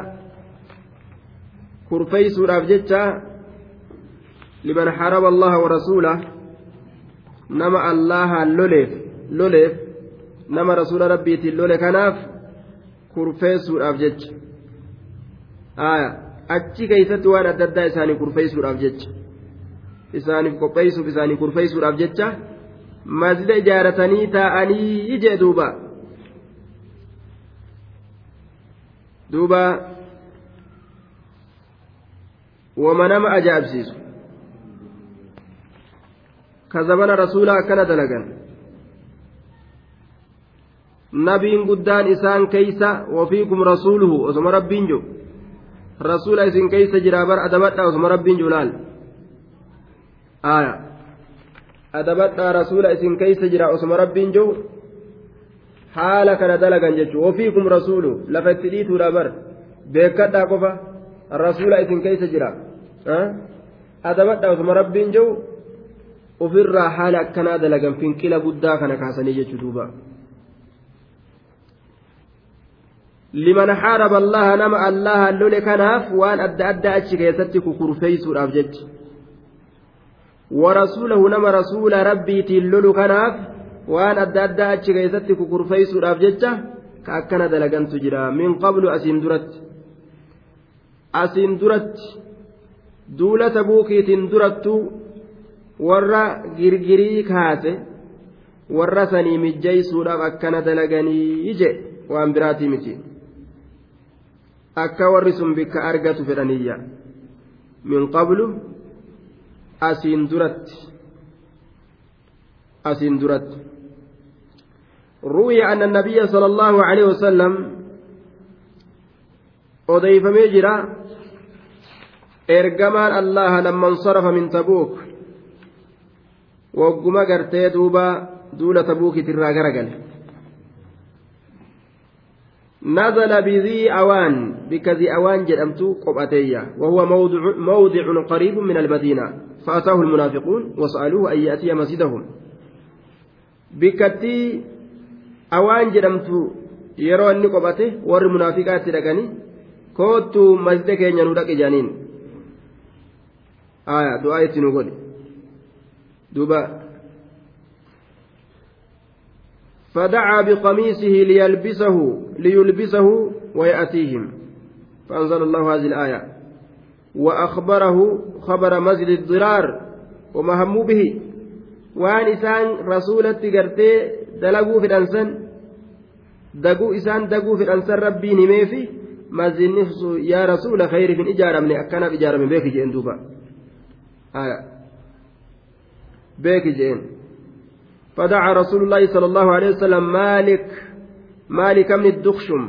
كرفيس الأبججة لمن حارب الله ورسوله نما الله لولف لولف نما رسول ربي تلول كناف كرفيس الأبججة آية achi keeysatti waan adda addaa isaanii kurfeessuudhaaf jecha isaaniif qopheessuuf isaanii kurfeessuudhaaf jecha masjida ijaaratanii taa'anii jee duuba duuba wama nama ajaa'ibsiisu ka zabana rasuulaa akkana dalagan nabiin guddaan isaan keeysa wafiikum rasuuluhu osoma rabbiin jiru rasuula isin keeysa jira bar adabadha osuma rabbiin julaal aya adabadha rasuula isin keeysa jira osuma rabbiin jiru haala kana dalagan jechuu ofiikum rasuulu lafa itti dhiituudha bar beekadhaa qofa rasuula isin keeysa jira adabadha osuma rabbiin jiru ofirraa haala akkanaa dalagan finqila guddaa kana kaasanii jechuu duuba liman xaaraba allaha nama allaha lole kanaaf waan adda addaa achi keessatti kukurfeeysuudhaaf jecha warasuulahu nama rasuula rabbiitiin lolu kanaaf waan adda addaa achi keessatti kukurfeeysuudhaaf jecha ka akkana dalagantu jira min qablu asiin duratti asiin duratti duula tabuukiitiin durattu warra girgirii kaase warra sanii mijjeeysuudhaaf akkana dalaganii je waan biraatii miti akka warri sun bikka argatu fedhaniyya min qablu asiin duratti. Asiin duratti. أن النبي صلى الله عليه وسلم أضيفمي جرا إرجمان الله لما انصرف من تبوك وقم قرتي دوبا دولة تبوك ترى قرقل نزل بذي أوان بكذي أوان جدمت قبأتية وهو موضع, موضع قريب من المدينة فأتاه المنافقون وسألوه أن يأتي مسجدهم بكتي أوان munaafiqaatti dhaqanii koottu masjida keenya nu dhaqe jaaniin aya du'aa itti nu godhe duuba فدعا بقميصه ليلبسه ليلبسه ويأتيهم فأنزل الله هذه الآية وأخبره خبر مسجد الضرار وما هموا به waan isaan rasuulatti gartee dalaguu fedhansan daguu isaan daguu fedhansan rabbiin himeefi mazinni yaa rasuula khayriif hin ijaaramne akkanaaf ijaarame beeki jeen duuba beeki jeen فدعا رسول الله صلى الله عليه وسلم مالك مالك من الدخشم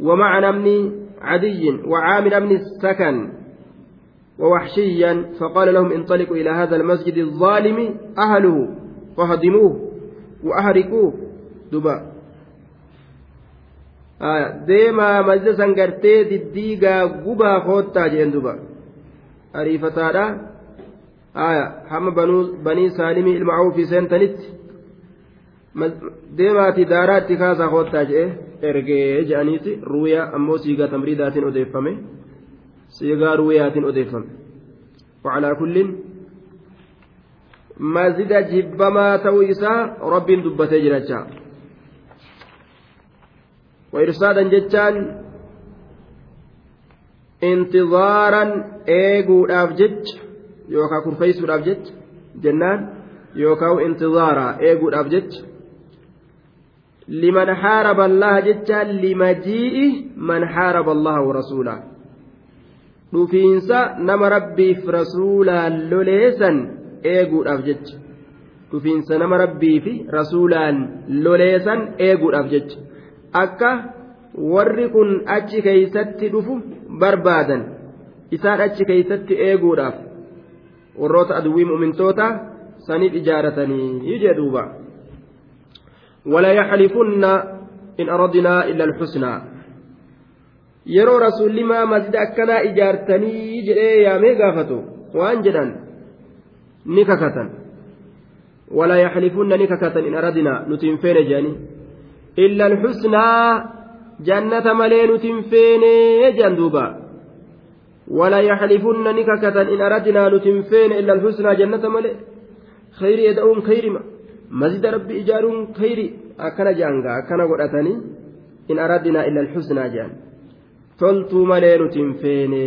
ومعنى من عدي وعامر من السكن ووحشيا فقال لهم انطلقوا إلى هذا المسجد الظالم أهله فهدموه وأهركوه دبا آه ديما مسجد سنغرتي دديغا غبا خوتا جين دبا أريفتادا. آية. بنو بني سالمي المعروف في سنتنت deemaati daaraatti kaasaa koottaa jedhe ergee jedhaniiti ruuyaa ammoo siigaa odeeffame siigaa ruuyaatiin odeeffame وعلى كل مزيد جبما تويسا رب دبتي جرجا وإرسادا جتان انتظارا ايغو دافجج يوكا كرفيسو دافجج جنان يوكا انتظارا ايغو دافجج لمن حارب الله جتان لمجيء من حارب الله ورسوله dhufiinsa nama rabbiif rasuulaan loleessan eeguudhaaf jecha dhufiinsa nama rabbii fi rasuulaan loleessan eeguudhaaf jecha akka warri kun achi keeysatti dhufu barbaadan isaan achi keeysatti eeguudhaaf warroota aduwwii mu'mintoota saniif ijaaratanii jedhuuba ولا يحلفن إن أردنا إلا الحسنى yeroo rasuulli maa masjida akkanaa ijaartanii jedhee yaamee gaafatu waan jedhan ni kakatan. ولا يحلفون نككة إن أردنا نتنفين جاني إلا الحسنى جنة ملي نتنفين جندوبا ولا يحلفون نككة إن أردنا نتنفين إلا الحسنى جنة ملي خير يدعون خير ما مزيد ربي إجارون خير أكنا جانغا أكنا قرأتني إن أردنا إلا الحسنى جان toltuu malee nuti hin feene.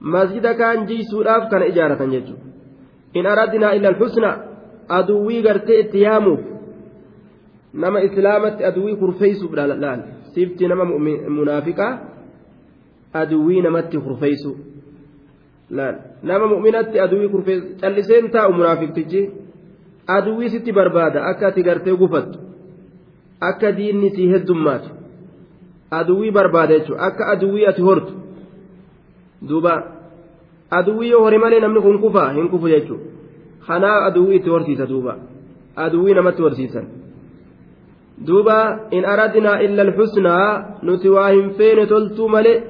Masjida kaan jiisuudhaaf kana ijaaratan jechuudha. In aradinaa illa alxusna aduwwii gartee itti yaamuuf nama islaamatti aduwwii kurfeessuuf laal sifti nama munaafiqaa aduwwii namatti kurfeessu laal. Nama mu'minatti aduwwii kurfeessu calliseen taa'u munaafiqtichi aduwwii sitti barbaada akka ati gartee gufattu akka diinni sii heddummaatu aduwwii barbaada jechuudha akka aduwwii ati hortu duuba aduwwii yoo hore malee namni kun kufaa hin kufu jechuudha kanaa aduwwii itti horsiisa duuba aduwwii namatti horsiisan duuba in aradinaa illa alxusnaa nuti waa hin feene toltuu malee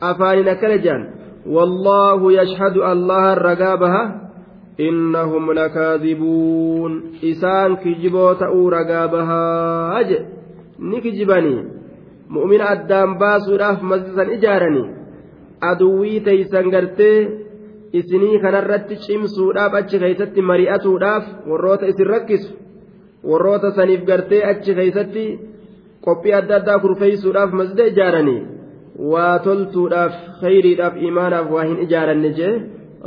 afaanin akkana jaan والله يشهد الله الرقابها إنهم لكاذبون إسان كجبوت أو رقابها أجل نكجبني mu'mina addaan baasuudhaaf masjidan ijaaranii aduwwii teeysan gartee isinii kanarratti cimsuudhaaf achi keeysatti mari'atuudhaaf warroota isin rakkisu warroota saniif gartee achi keeysatti qophii adda addaa kurfeeysuudhaaf masjida ijaaranii waa toltuudhaaf khayriidhaaf imaanaaf waa hin ijaaranne jee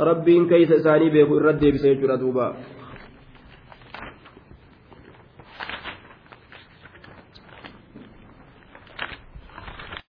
rabbiin keeysa isaanii beeku irra deebise jechuudha duuba